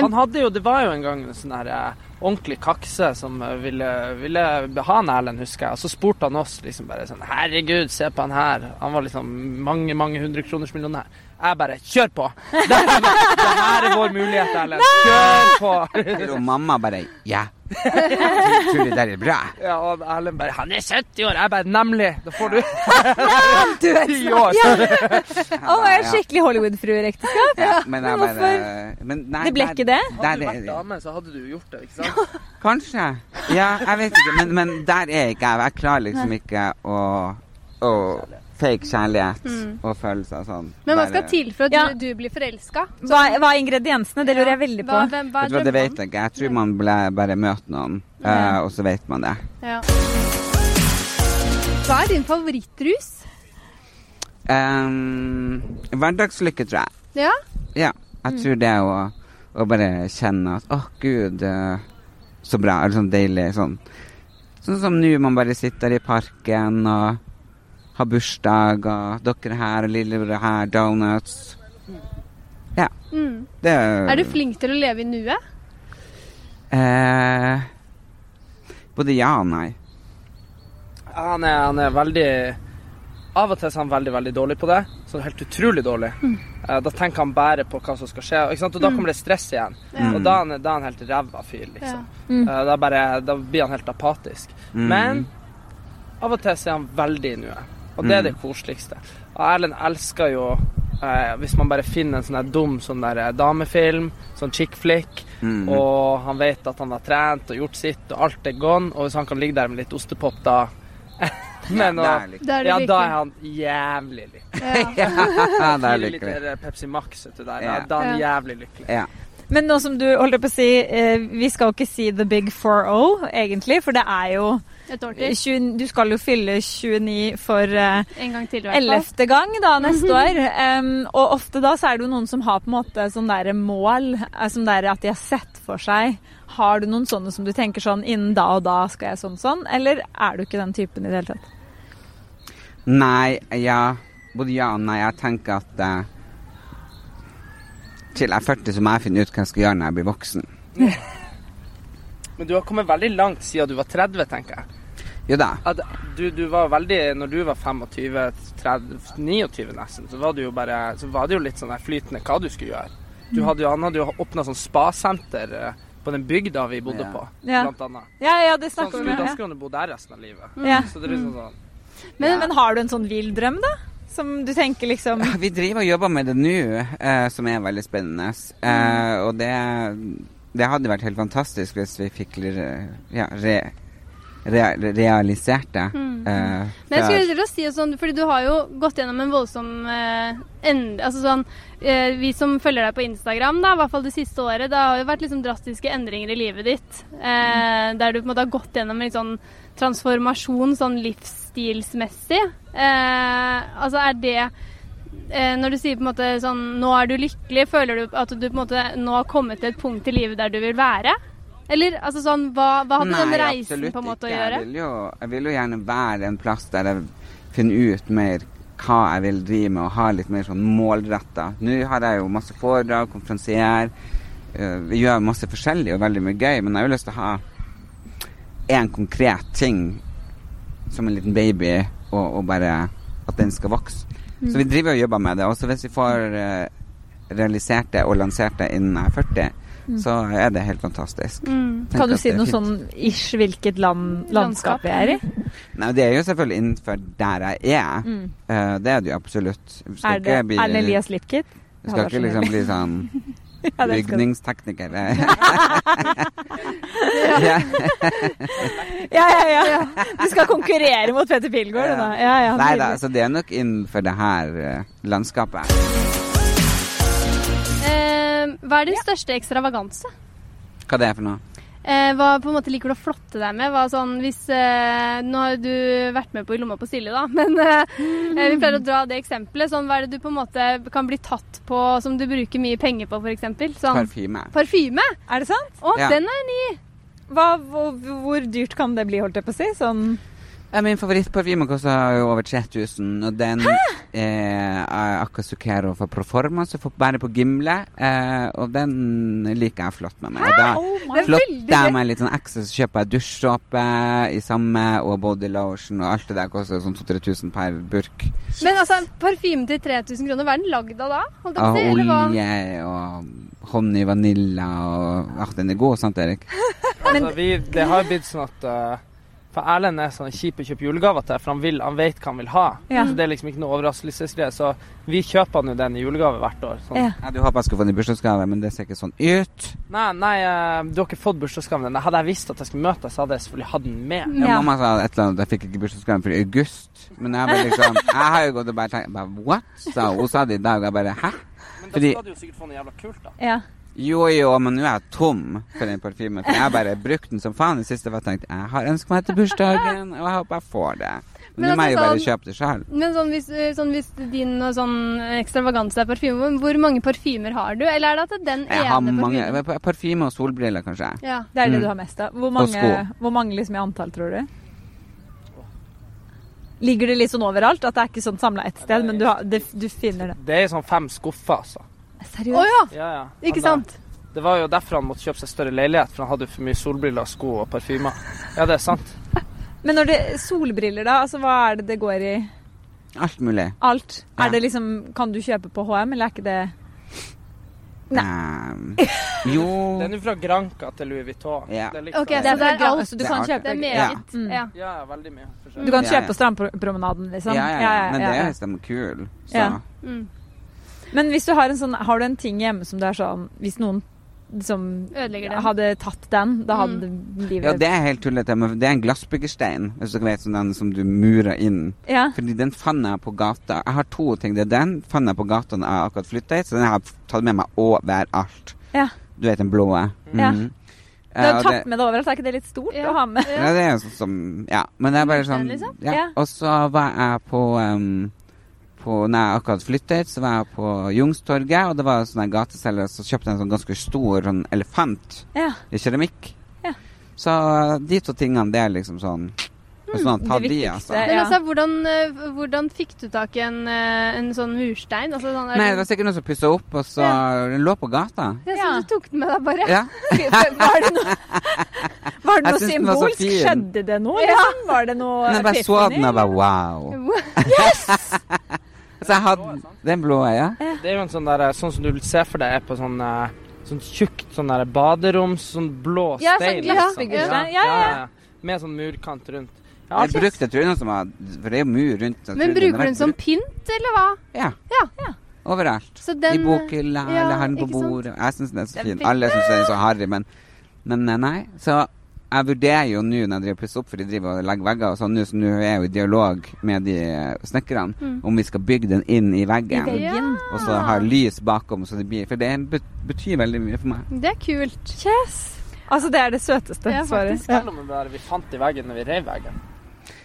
Speaker 4: Han hadde jo, Det var jo en gang en sånn her eh, ordentlig kakse som eh, ville, ville ha en Erlend, husker jeg. Og så spurte han oss liksom bare sånn Herregud, se på han her. Han var liksom mange, mange hundrekroners millionær. Jeg bare Kjør på! Det, det her er vår mulighet, Erlend. <laughs> Kjør på! <laughs>
Speaker 3: Og mamma bare Ja, <laughs> Tror du det er bra?
Speaker 4: Ja, og Erlend bare 'Han er 70 år!' Jeg bare 'Nemlig!' Da får du <laughs>
Speaker 2: Du er <laughs>
Speaker 4: ti år.
Speaker 2: Å, jeg er skikkelig Hollywood-frueekteskap.
Speaker 3: Ja, men, jeg
Speaker 2: Men
Speaker 3: bare, men nei,
Speaker 2: Det ble ikke det?
Speaker 4: Hadde du vært dame, så hadde du gjort det, ikke sant?
Speaker 3: kanskje. Ja, jeg vet ikke. Men, men der er jeg ikke jeg. Jeg klarer liksom ikke å, å fake kjærlighet og følelser og sånn.
Speaker 1: Men hva skal til for at
Speaker 2: Ja.
Speaker 1: du, du blir forelska?
Speaker 2: Hva, hva er ingrediensene? Det lurer jeg veldig på.
Speaker 1: Hva, hvem, hva
Speaker 3: Vet du hva, det vet jeg ikke. Jeg tror man ble, bare møter noen, uh, og så vet man det.
Speaker 1: Ja. Hva er din favorittrus?
Speaker 3: Um, hverdagslykke, tror jeg.
Speaker 1: Ja?
Speaker 3: Ja. Jeg tror det å, å bare kjenne at åh, gud, eh, så bra. Eller sånn deilig. Sånn Sånn som nå, man bare sitter i parken og har bursdag, og dere her og lillebror er her, donuts. Ja.
Speaker 1: Mm.
Speaker 3: Det
Speaker 1: Er du flink til å leve i nuet?
Speaker 3: Eh, både ja og nei.
Speaker 4: Han er, han er veldig Av og til er han veldig veldig dårlig på det. Så helt utrolig dårlig. Eh, da tenker han bare på hva som skal skje. Ikke sant? Og da kommer det stress igjen. Og da er han, da er han helt ræva fyr, liksom. Eh, da, bare, da blir han helt apatisk.
Speaker 3: Mm.
Speaker 4: Men av og til er han veldig i nuet. Og det er det koseligste. Og Erlend elsker jo eh, hvis man bare finner en sånn der dum sånn der eh, damefilm, sånn chick flick,
Speaker 3: Mm.
Speaker 4: og han vet at han har trent og gjort sitt, og alt er gone, og hvis han kan ligge der med litt ostepop, da <laughs> Men
Speaker 3: ja, er lykke.
Speaker 1: Da er
Speaker 4: ja, da er han jævlig lykkelig. <laughs>
Speaker 1: Ja. <laughs>
Speaker 3: Ja, det er lykkelig.
Speaker 4: Litt Pepsi Max, vet du der.
Speaker 3: Ja.
Speaker 4: Da er han jævlig lykkelig.
Speaker 3: Ja.
Speaker 2: Men nå som du holder på å si eh, Vi skal jo ikke si the big 4-0, egentlig, for det er jo. 20, Du skal jo fylle 29 for eh,
Speaker 1: En gang til, i hvert fall.
Speaker 2: ellevte gang da neste år. Um, og ofte da så er det jo noen som har på en måte sånn der mål, Som som er at de har sett for seg Har du noen sånne som du tenker sånn innen da og da skal jeg sånn sånn, eller er du ikke den typen i det hele tatt?
Speaker 3: Nei, ja. Både ja og nei. Jeg tenker at uh, til jeg er 40, så må jeg finne ut hva jeg skal gjøre når jeg blir voksen. <laughs>
Speaker 4: Men du har kommet veldig langt siden du var 30, tenker jeg.
Speaker 3: Jo da.
Speaker 4: At du, du var veldig Når du var 25, 30, 29 nesten, så var det jo bare Så var det jo litt sånn der flytende hva du skulle gjøre. Du hadde jo, han hadde jo åpna sånn spasenter eh, på den bygda vi bodde
Speaker 3: Ja.
Speaker 4: på,
Speaker 2: Ja.
Speaker 4: blant annet.
Speaker 2: Ja, ja, det
Speaker 4: Sånn
Speaker 2: snakker vi
Speaker 4: skulle
Speaker 2: om.
Speaker 4: da skulle han bo der resten av livet.
Speaker 2: Ja.
Speaker 4: Så det er liksom sånn
Speaker 2: Men, men har du en sånn vill drøm, da? Som du tenker liksom
Speaker 3: Vi driver og jobber med det nå, eh, som er veldig spennende. Eh, og det, det hadde vært helt fantastisk hvis vi fikk re, ja, re, re, realisert det. Eh,
Speaker 1: Men jeg skulle til å si sånn, fordi du har jo gått gjennom en voldsom eh, end, altså sånn, eh, Vi som følger deg på Instagram, da, i hvert fall det siste året, det har jo vært liksom drastiske endringer i livet ditt. Eh, der du på en måte har gått gjennom en sånn transformasjon sånn livsstilsmessig. Eh, altså er det Når du sier på en måte sånn Nå er du lykkelig, føler du at du på en måte nå har kommet til et punkt i livet der du vil være? Eller altså sånn Hva, hva hadde den reisen på en måte
Speaker 3: ikke.
Speaker 1: å gjøre?
Speaker 3: Jeg vil, jo, jeg vil jo gjerne være en plass der jeg finner ut mer hva jeg vil drive med, og ha litt mer sånn målretta. Nå har jeg jo masse foredrag, konferansier. eh, Vi gjør masse forskjellig og veldig mye gøy, men jeg har jo lyst til å ha én konkret ting som en liten baby, og, og bare at den skal vokse.
Speaker 1: Mm.
Speaker 3: Så vi driver og jobber med det. Og så hvis vi får eh, realisert det og lansert det innen jeg er 40, så er det helt fantastisk.
Speaker 1: Mm.
Speaker 2: Kan du si noe sånn ish hvilket land, landskap vi er i?
Speaker 3: Nei, det er jo selvfølgelig innenfor der jeg er.
Speaker 2: Mm.
Speaker 3: Uh, det er det jo absolutt. Skal
Speaker 2: Er det
Speaker 3: bli,
Speaker 2: Erlend Elias Lipkit?
Speaker 3: Du skal ikke liksom bli sånn <laughs>
Speaker 2: Ja, det
Speaker 3: bygningstekniker. <laughs> ja.
Speaker 2: Ja, ja, ja. Du skal konkurrere mot Petter Pilgaard, du da. Ja, ja.
Speaker 3: Nei da, så det er nok innenfor det her eh, landskapet.
Speaker 1: Eh, hva er din største ekstravaganse?
Speaker 3: Hva det er for noe?
Speaker 1: Eh, hva på en måte liker du å flotte deg med? Hva sånn, hvis, eh, nå har du vært med på I lomma på Silje, da, <laughs> men eh, eh, vi pleier å dra det eksempelet. Sånn, hva er det du på en måte kan bli tatt på som du bruker mye penger på, f.eks.? Sånn,
Speaker 3: Parfyme.
Speaker 1: parfyme?
Speaker 2: Er det sant?
Speaker 1: Å,
Speaker 3: Ja.
Speaker 1: den er ny!
Speaker 2: Hva, hvor, hvor dyrt kan det bli, holdt jeg på å si? Sånn
Speaker 3: Ja, min favorittparfyme koster jo over 3000, og den er Akasukero fra Proforma, som får bare på Gimle, eh, og den liker jeg flott med meg. Og da
Speaker 2: Oh
Speaker 1: er
Speaker 3: flotter jeg meg litt sånn ekstra, så kjøper jeg dusjsåpe i samme, og body lotion, og alt det der koster sånn 2000-3000 per burk.
Speaker 1: Men altså, parfyme til 3000 kroner, hva er den lagd av da? Holdt jeg
Speaker 3: Av
Speaker 1: si, eller hva?
Speaker 3: olje og honning, vanilla og ah, Den er god, sant Erik?
Speaker 4: Altså, vi, det har blitt sånn at eh, For Erlend er sånn kjip å kjøpe julegaver til, for han, vil, han vet hva han vil ha.
Speaker 2: Ja.
Speaker 4: Så det er liksom ikke noe overraskelsesgreie. Så vi kjøper han jo den i julegave hvert år. Sånn.
Speaker 2: Ja.
Speaker 3: du håpet jeg skulle få den i bursdagsgave, men det ser ikke sånn ut.
Speaker 4: Nei, nei, eh, du har ikke fått bursdagsgaven din. Hadde jeg visst at jeg skulle møte deg, så hadde jeg selvfølgelig hatt den med.
Speaker 3: Ja,
Speaker 2: Ja.
Speaker 3: Mamma sa et eller annet, jeg fikk ikke bursdagsgave før i august. Men jeg, bare liksom, jeg har jo gått og bare tenkt bare, What? sa hun. Sa det i dag, og jeg bare Hæ?
Speaker 4: Men da
Speaker 3: Fordi-
Speaker 4: skal du jo sikkert få noe jævla kult, da.
Speaker 2: Ja.
Speaker 3: Jo jo, men nå er jeg tom for den parfymen. For jeg har bare brukt den som faen i det siste. For jeg tenkte jeg har ønsket meg til bursdagen, og jeg håper jeg får det.
Speaker 1: Men
Speaker 3: Nå må jeg jo
Speaker 1: altså
Speaker 3: bare
Speaker 1: sånn-
Speaker 3: kjøpe det sjøl.
Speaker 1: Men sånn hvis, sånn hvis din sånn ekstravaganse er parfyme, hvor mange parfymer har du? Eller er det at det er den
Speaker 3: Jeg
Speaker 1: ene
Speaker 3: har mange
Speaker 1: parfymen?
Speaker 3: Parfyme og solbriller, kanskje.
Speaker 1: Ja.
Speaker 2: Det er det
Speaker 3: Mm.
Speaker 2: du har mest av. Hvor
Speaker 3: Og
Speaker 2: mange,
Speaker 3: sko.
Speaker 2: hvor mange liksom i antall, tror du? Ligger det litt sånn overalt? At det er ikke sånn samla ett sted, men du, har, det, du finner det?
Speaker 4: Det er sånn fem skuffer, altså.
Speaker 1: Å
Speaker 2: Oh,
Speaker 1: ja!
Speaker 4: Ja, ja.
Speaker 1: Ikke
Speaker 4: Han,
Speaker 1: sant?
Speaker 4: Det var jo derfor han måtte kjøpe seg større leilighet, for han hadde for mye solbriller, sko og parfymer. Ja, det er sant. <laughs>
Speaker 2: Men når det solbriller, da? Altså, hva er det det går i?
Speaker 3: Alt mulig.
Speaker 2: Alt?
Speaker 3: Ja.
Speaker 2: Er det liksom Kan du kjøpe på HM, eller er ikke det Nei.
Speaker 3: Ehm, jo <laughs>
Speaker 4: Det er fra Granca til Louis Vuitton.
Speaker 3: Ja.
Speaker 4: Det er liksom,
Speaker 1: okay,
Speaker 2: Det
Speaker 1: så
Speaker 2: er
Speaker 1: det er alt.
Speaker 2: Så du
Speaker 3: Det er
Speaker 2: kan kjøpe
Speaker 1: Det er meget.
Speaker 2: Mm.
Speaker 1: Ja.
Speaker 4: Ja, ja, veldig mye.
Speaker 2: Du kan kjøpe
Speaker 3: ja.
Speaker 2: på strandpromenaden, liksom?
Speaker 3: ja, ja, ja, men det er
Speaker 2: ja.
Speaker 3: jo hvis de er kule. Så.
Speaker 2: Ja.
Speaker 1: Mm.
Speaker 2: Men hvis du har en sånn Har du en ting hjemme som du er sånn Hvis noen som
Speaker 1: Ødelegger den.
Speaker 2: hadde tatt den, da hadde livet
Speaker 3: Ja, det er helt tullete, men det er en glassbyggerstein, hvis dere vet, sånn den som du murer inn.
Speaker 2: Ja.
Speaker 3: Fordi den fant jeg på gata. Jeg har to ting. Det er den fant jeg på gata da jeg akkurat flytta hit, så den har jeg tatt med meg overalt.
Speaker 2: Ja.
Speaker 3: Du vet den blå?
Speaker 2: Ja.
Speaker 3: Mhm.
Speaker 2: Du har tatt
Speaker 3: det-
Speaker 2: med det overalt. Er ikke det litt stort
Speaker 1: Ja.
Speaker 2: å ha med?
Speaker 3: Ja, det er jo sånn som Ja. Men det er bare sånn
Speaker 1: liksom?
Speaker 3: Ja.
Speaker 2: Ja.
Speaker 3: Og så var jeg på um, på, når jeg akkurat flyttet så var jeg på Jungstorget, og det var sånne gateselgere som kjøpte en sånn ganske stor sånn elefant
Speaker 2: Ja.
Speaker 3: i keramikk.
Speaker 2: Ja.
Speaker 3: Så de to tingene, det er liksom sånn noen
Speaker 2: det
Speaker 3: tar de, altså.
Speaker 1: Men altså, hvordan, eh, hvordan fikk du tak i en, eh, en sånn murstein? Altså, sånn,
Speaker 3: Nei, det var sikkert noen som pussa opp, og så Den lå på gata.
Speaker 1: ja, så du tok den med deg bare?
Speaker 3: Ja. <laughs>
Speaker 2: Var det noe, <laughs> var det noe symbolsk?
Speaker 3: fin.
Speaker 2: Skjedde det noe? Liksom? Var det noe
Speaker 3: Nei, jeg bare så den og bare wow. <laughs> Så jeg hadde den blå, ja.
Speaker 4: Det er jo en sånn der, sånn som du vil se for deg er på sånn eh, Sånn tjukt sånn der baderom, sånn blå
Speaker 2: Ja, sånn
Speaker 4: stein.
Speaker 2: glassbyggerstein. Ja, ja, ja.
Speaker 4: Med sånn murkant rundt. Jeg
Speaker 3: Jeg brukte, noen som har For det er jo mur rundt.
Speaker 1: Men bruker du den som
Speaker 3: brukt.
Speaker 1: pynt, eller hva?
Speaker 3: Ja.
Speaker 1: Ja.
Speaker 3: Overalt.
Speaker 1: Så den,
Speaker 3: I bokhylla,
Speaker 1: ja,
Speaker 3: eller har den på bordet. Jeg syns den er så fin. Alle syns den er så harry, men, men eh, nei. Så jeg vurderer jo nå når jeg driver pusser opp, for de driver og legger vegger og sånn, nå så nå er jeg jo i dialog med de snekkerne
Speaker 1: Mm.
Speaker 3: om vi skal bygge den inn i veggen.
Speaker 2: I veggen.
Speaker 3: Og så ha lys bakom, så det blir For det betyr veldig mye for meg.
Speaker 1: Det er kult.
Speaker 2: Yes. Altså, det er det søteste
Speaker 1: Ja,
Speaker 2: svaret.
Speaker 1: faktisk.
Speaker 4: Selv om det vi fant i veggen når vi rev veggen.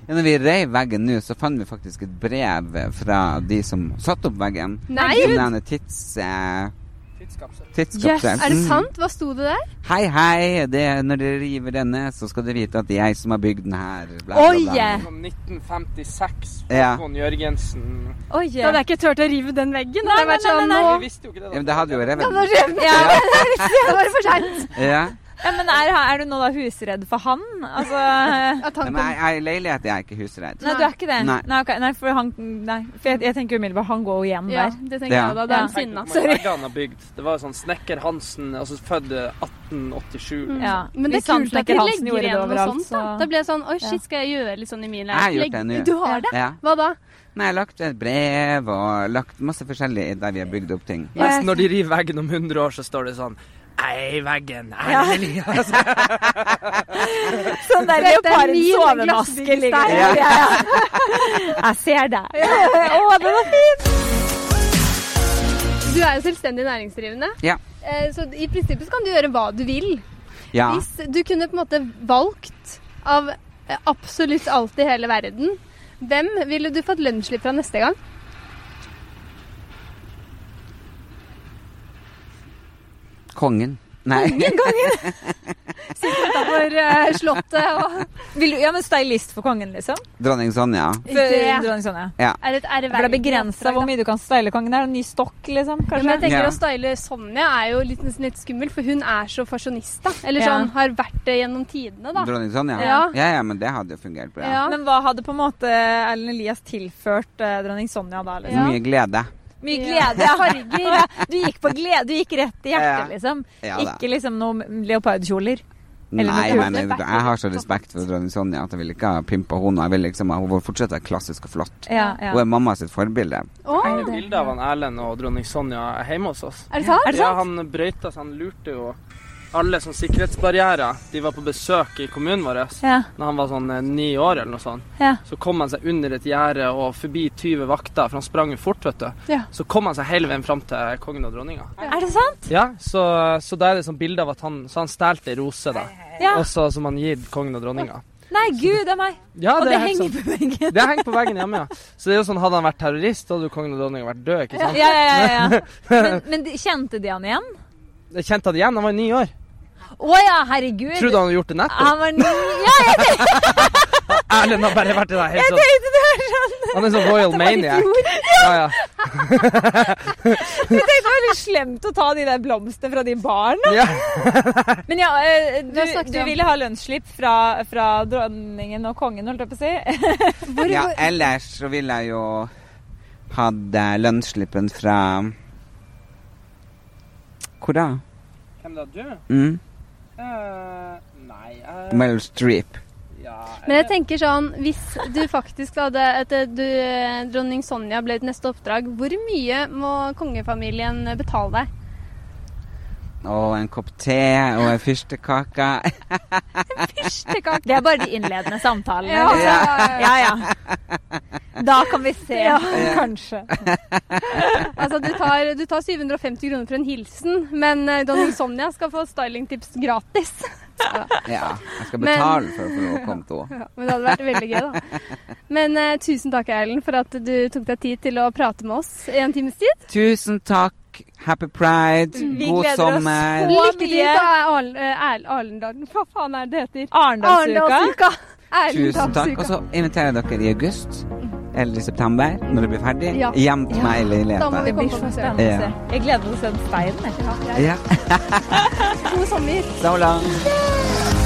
Speaker 3: Ja, når vi reiv veggen nå, så fant vi faktisk et brev fra de som satte opp veggen.
Speaker 1: Nei!
Speaker 3: Som denne tids... Eh,
Speaker 4: Tidskapsel.
Speaker 3: tidskapsel.
Speaker 1: Er det
Speaker 3: Mm.
Speaker 1: sant? Hva sto det der?
Speaker 3: Hei, hei, det, når dere river denne, så skal dere vite at det er jeg som har bygd den her. Bla, bla,
Speaker 2: Oi!
Speaker 3: Oh,
Speaker 4: yeah. 1956.
Speaker 3: Ja.
Speaker 4: Håkon Jørgensen.
Speaker 2: Oi.
Speaker 1: Da hadde jeg ikke turt å rive den veggen.
Speaker 2: Nei,
Speaker 1: nei,
Speaker 2: nei, nei,
Speaker 1: sånn,
Speaker 2: nei,
Speaker 4: Vi visste jo ikke det. Da.
Speaker 3: Ja, men det hadde jo revet
Speaker 1: Ja,
Speaker 3: den.
Speaker 1: det var skjønt.
Speaker 2: Ja. <laughs>
Speaker 1: Det var for seint.
Speaker 3: Ja.
Speaker 2: Ja, men er, er du nå da husredd for han? Altså
Speaker 1: At
Speaker 3: Nei,
Speaker 1: han
Speaker 3: men jeg, jeg, I leilighet er jeg ikke husredd.
Speaker 2: Nei, du er ikke det?
Speaker 3: Nei.
Speaker 2: ok. nei for, han, nei, for jeg, jeg tenker umiddelbart han går jo hjem
Speaker 1: Ja,
Speaker 2: der.
Speaker 1: det tenker
Speaker 3: Ja.
Speaker 1: jeg da. Det er en
Speaker 2: Ja.
Speaker 1: sinna. Sorry.
Speaker 4: han har bygd. Det var sånn Snekker Hansen, altså født eh, 1887.
Speaker 1: Mm.
Speaker 2: Ja.
Speaker 1: Men det er kult at de legger igjen noe sånt. Da.
Speaker 2: så-
Speaker 1: da ble jeg sånn Oi, shit, skal jeg gjøre litt sånn i min
Speaker 3: Jeg har gjort det nå.
Speaker 1: Du har det?
Speaker 3: Ja.
Speaker 1: Hva da?
Speaker 3: Nei, jeg har lagt et brev og lagt masse forskjellig der vi har bygd opp ting.
Speaker 4: Nesten når de river veggen om 100 år, så står det sånn Ei, veggen,
Speaker 2: Ja.
Speaker 4: er <laughs>
Speaker 2: Sånn der
Speaker 1: Dette er
Speaker 2: leopard
Speaker 1: min
Speaker 2: sovemaske ligger der. Ja. ja. Jeg ser deg. <laughs> Å, den var fin!
Speaker 1: Du er jo selvstendig næringsdrivende.
Speaker 3: Ja.
Speaker 1: Eh, Så i prinsippet så kan du gjøre hva du vil.
Speaker 3: Ja.
Speaker 1: Hvis du kunne på en måte valgt av eh, absolutt alt i hele verden, hvem ville du fått lønnsslipp fra neste gang?
Speaker 3: Kongen. Nei.
Speaker 1: Utenfor <laughs> eh, slottet og
Speaker 2: Vil du, ja, men stylist for kongen, liksom?
Speaker 3: Dronning Sonja.
Speaker 2: For,
Speaker 1: Det
Speaker 2: dronning Sonja.
Speaker 3: Ja.
Speaker 1: er et ærverdig
Speaker 2: For det er begrensa hvor mye du kan style kongen. Er det en ny stokk, liksom?
Speaker 1: Ja, men jeg tenker
Speaker 3: Ja.
Speaker 1: Å style Sonja er jo litt, litt skummelt, for hun er så fasjonista. Eller
Speaker 2: Ja.
Speaker 1: sånn har vært det gjennom tidene, da.
Speaker 3: Dronning Sonja?
Speaker 1: Ja.
Speaker 3: ja, ja, men det hadde jo fungert bra.
Speaker 1: Ja.
Speaker 2: Men hva hadde på en måte Erlend Elias tilført uh, dronning Sonja da? Liksom?
Speaker 1: Ja.
Speaker 3: mye glede.
Speaker 2: Mye
Speaker 1: Ja.
Speaker 2: glede. Farger. <laughs> Ja. Du gikk på glede. Du gikk rett i hjertet, liksom.
Speaker 3: Ja.
Speaker 2: Ikke liksom noen leopardkjoler.
Speaker 3: Nei, men jeg, jeg har så respekt for dronning Sonja at jeg vil ikke ha pimpa henne. Jeg vil liksom at hun får fortsette å være klassisk og flott.
Speaker 2: Ja, ja.
Speaker 3: Hun er mamma sitt forbilde.
Speaker 1: Oh,
Speaker 4: jeg har bilde av han Erlend og dronning Sonja hjemme hos oss.
Speaker 1: er det sant?
Speaker 2: Er
Speaker 4: Ja, han brøyta, så han lurte jo alle sånne sikkerhetsbarrierer. De var på besøk i kommunen vår
Speaker 2: Ja,
Speaker 4: da han var sånn eh, ni år eller noe sånt.
Speaker 2: ja.
Speaker 4: Så kom han seg under et gjerde og forbi 20 vakter, for han sprang jo fort, vet du.
Speaker 1: Ja.
Speaker 4: Så kom han seg hele veien fram til kongen og dronninga.
Speaker 2: Er det sant?
Speaker 4: Ja, så, så da er det sånn bilde av at han Så han stjal ei rose, da.
Speaker 2: Ja.
Speaker 4: Og som han gir kongen og dronninga.
Speaker 2: Nei, gud a meg.
Speaker 4: Ja,
Speaker 2: Og det
Speaker 4: er helt
Speaker 2: henger
Speaker 4: sånn.
Speaker 2: på veggen.
Speaker 4: Det henger på veggen hjemme, ja. Så det er jo sånn, hadde han vært terrorist, hadde jo kongen og dronninga vært død, ikke sant?
Speaker 2: ja, ja. ja, ja. <laughs> Men, men kjente de han igjen?
Speaker 4: Jeg kjente han igjen, han var jo ni år.
Speaker 2: Å ja, herregud.
Speaker 4: Trodde han hadde gjort det nettopp.
Speaker 2: Han var Ja, jeg tenkte <laughs>
Speaker 4: Erlend har bare vært i deg helt sånn Jeg
Speaker 2: tenkte det var sånn.
Speaker 4: Han er sånn royal maniac. Ja, ja. <laughs>
Speaker 2: Jeg tenkte det var litt slemt å ta de der blomstene fra de barna.
Speaker 4: ja. <laughs>
Speaker 2: Men ja, eh, du, du ville ha lønnsslipp fra, fra dronningen og kongen, holdt jeg på å si.
Speaker 1: Hvor,
Speaker 3: Ja, ellers så ville jeg jo hatt lønnsslippen fra Hvor da?
Speaker 4: Hvem da, du?
Speaker 3: Mm?
Speaker 4: Eh, nei uh,
Speaker 3: Meryl Streep.
Speaker 4: ja,
Speaker 1: men jeg tenker sånn, hvis du faktisk hadde at du, dronning Sonja ble ditt neste oppdrag, hvor mye må kongefamilien betale deg?
Speaker 3: Og en kopp te og en fyrstekake. <laughs>
Speaker 2: Fyrstekake. Det er bare de innledende samtalene.
Speaker 1: Ja,
Speaker 2: liksom.
Speaker 1: ja,
Speaker 2: ja, ja. Da kan vi se, kanskje.
Speaker 1: Altså, du tar, du tar 750 kroner for en hilsen, men uh, dronning Sonja skal få stylingtips gratis.
Speaker 3: Ja, jeg skal
Speaker 1: Men-
Speaker 3: betale for å få lov å komme til henne.
Speaker 1: Ja, men det hadde vært veldig gøy, da. Men uh, tusen takk, Erlend, for at du tok deg tid til å prate med oss i en times tid.
Speaker 3: Tusen takk. Happy pride.
Speaker 2: Vi
Speaker 3: God
Speaker 2: gleder oss
Speaker 3: sommer.
Speaker 2: så-
Speaker 1: Lykke til
Speaker 2: mye.
Speaker 1: Arlendalen. Hva faen er det det heter?
Speaker 2: Arendalsuka.
Speaker 3: Tusen takk. Og så inviterer jeg dere i august eller i september, når det blir ferdig,
Speaker 1: Ja.
Speaker 3: hjem til
Speaker 2: Ja.
Speaker 3: meg i
Speaker 1: Da må vi komme på besøk.
Speaker 3: Ja.
Speaker 2: Jeg gleder meg til å se den steinen.
Speaker 3: Ja. <laughs>
Speaker 1: God sommer. <laughs>
Speaker 3: So long.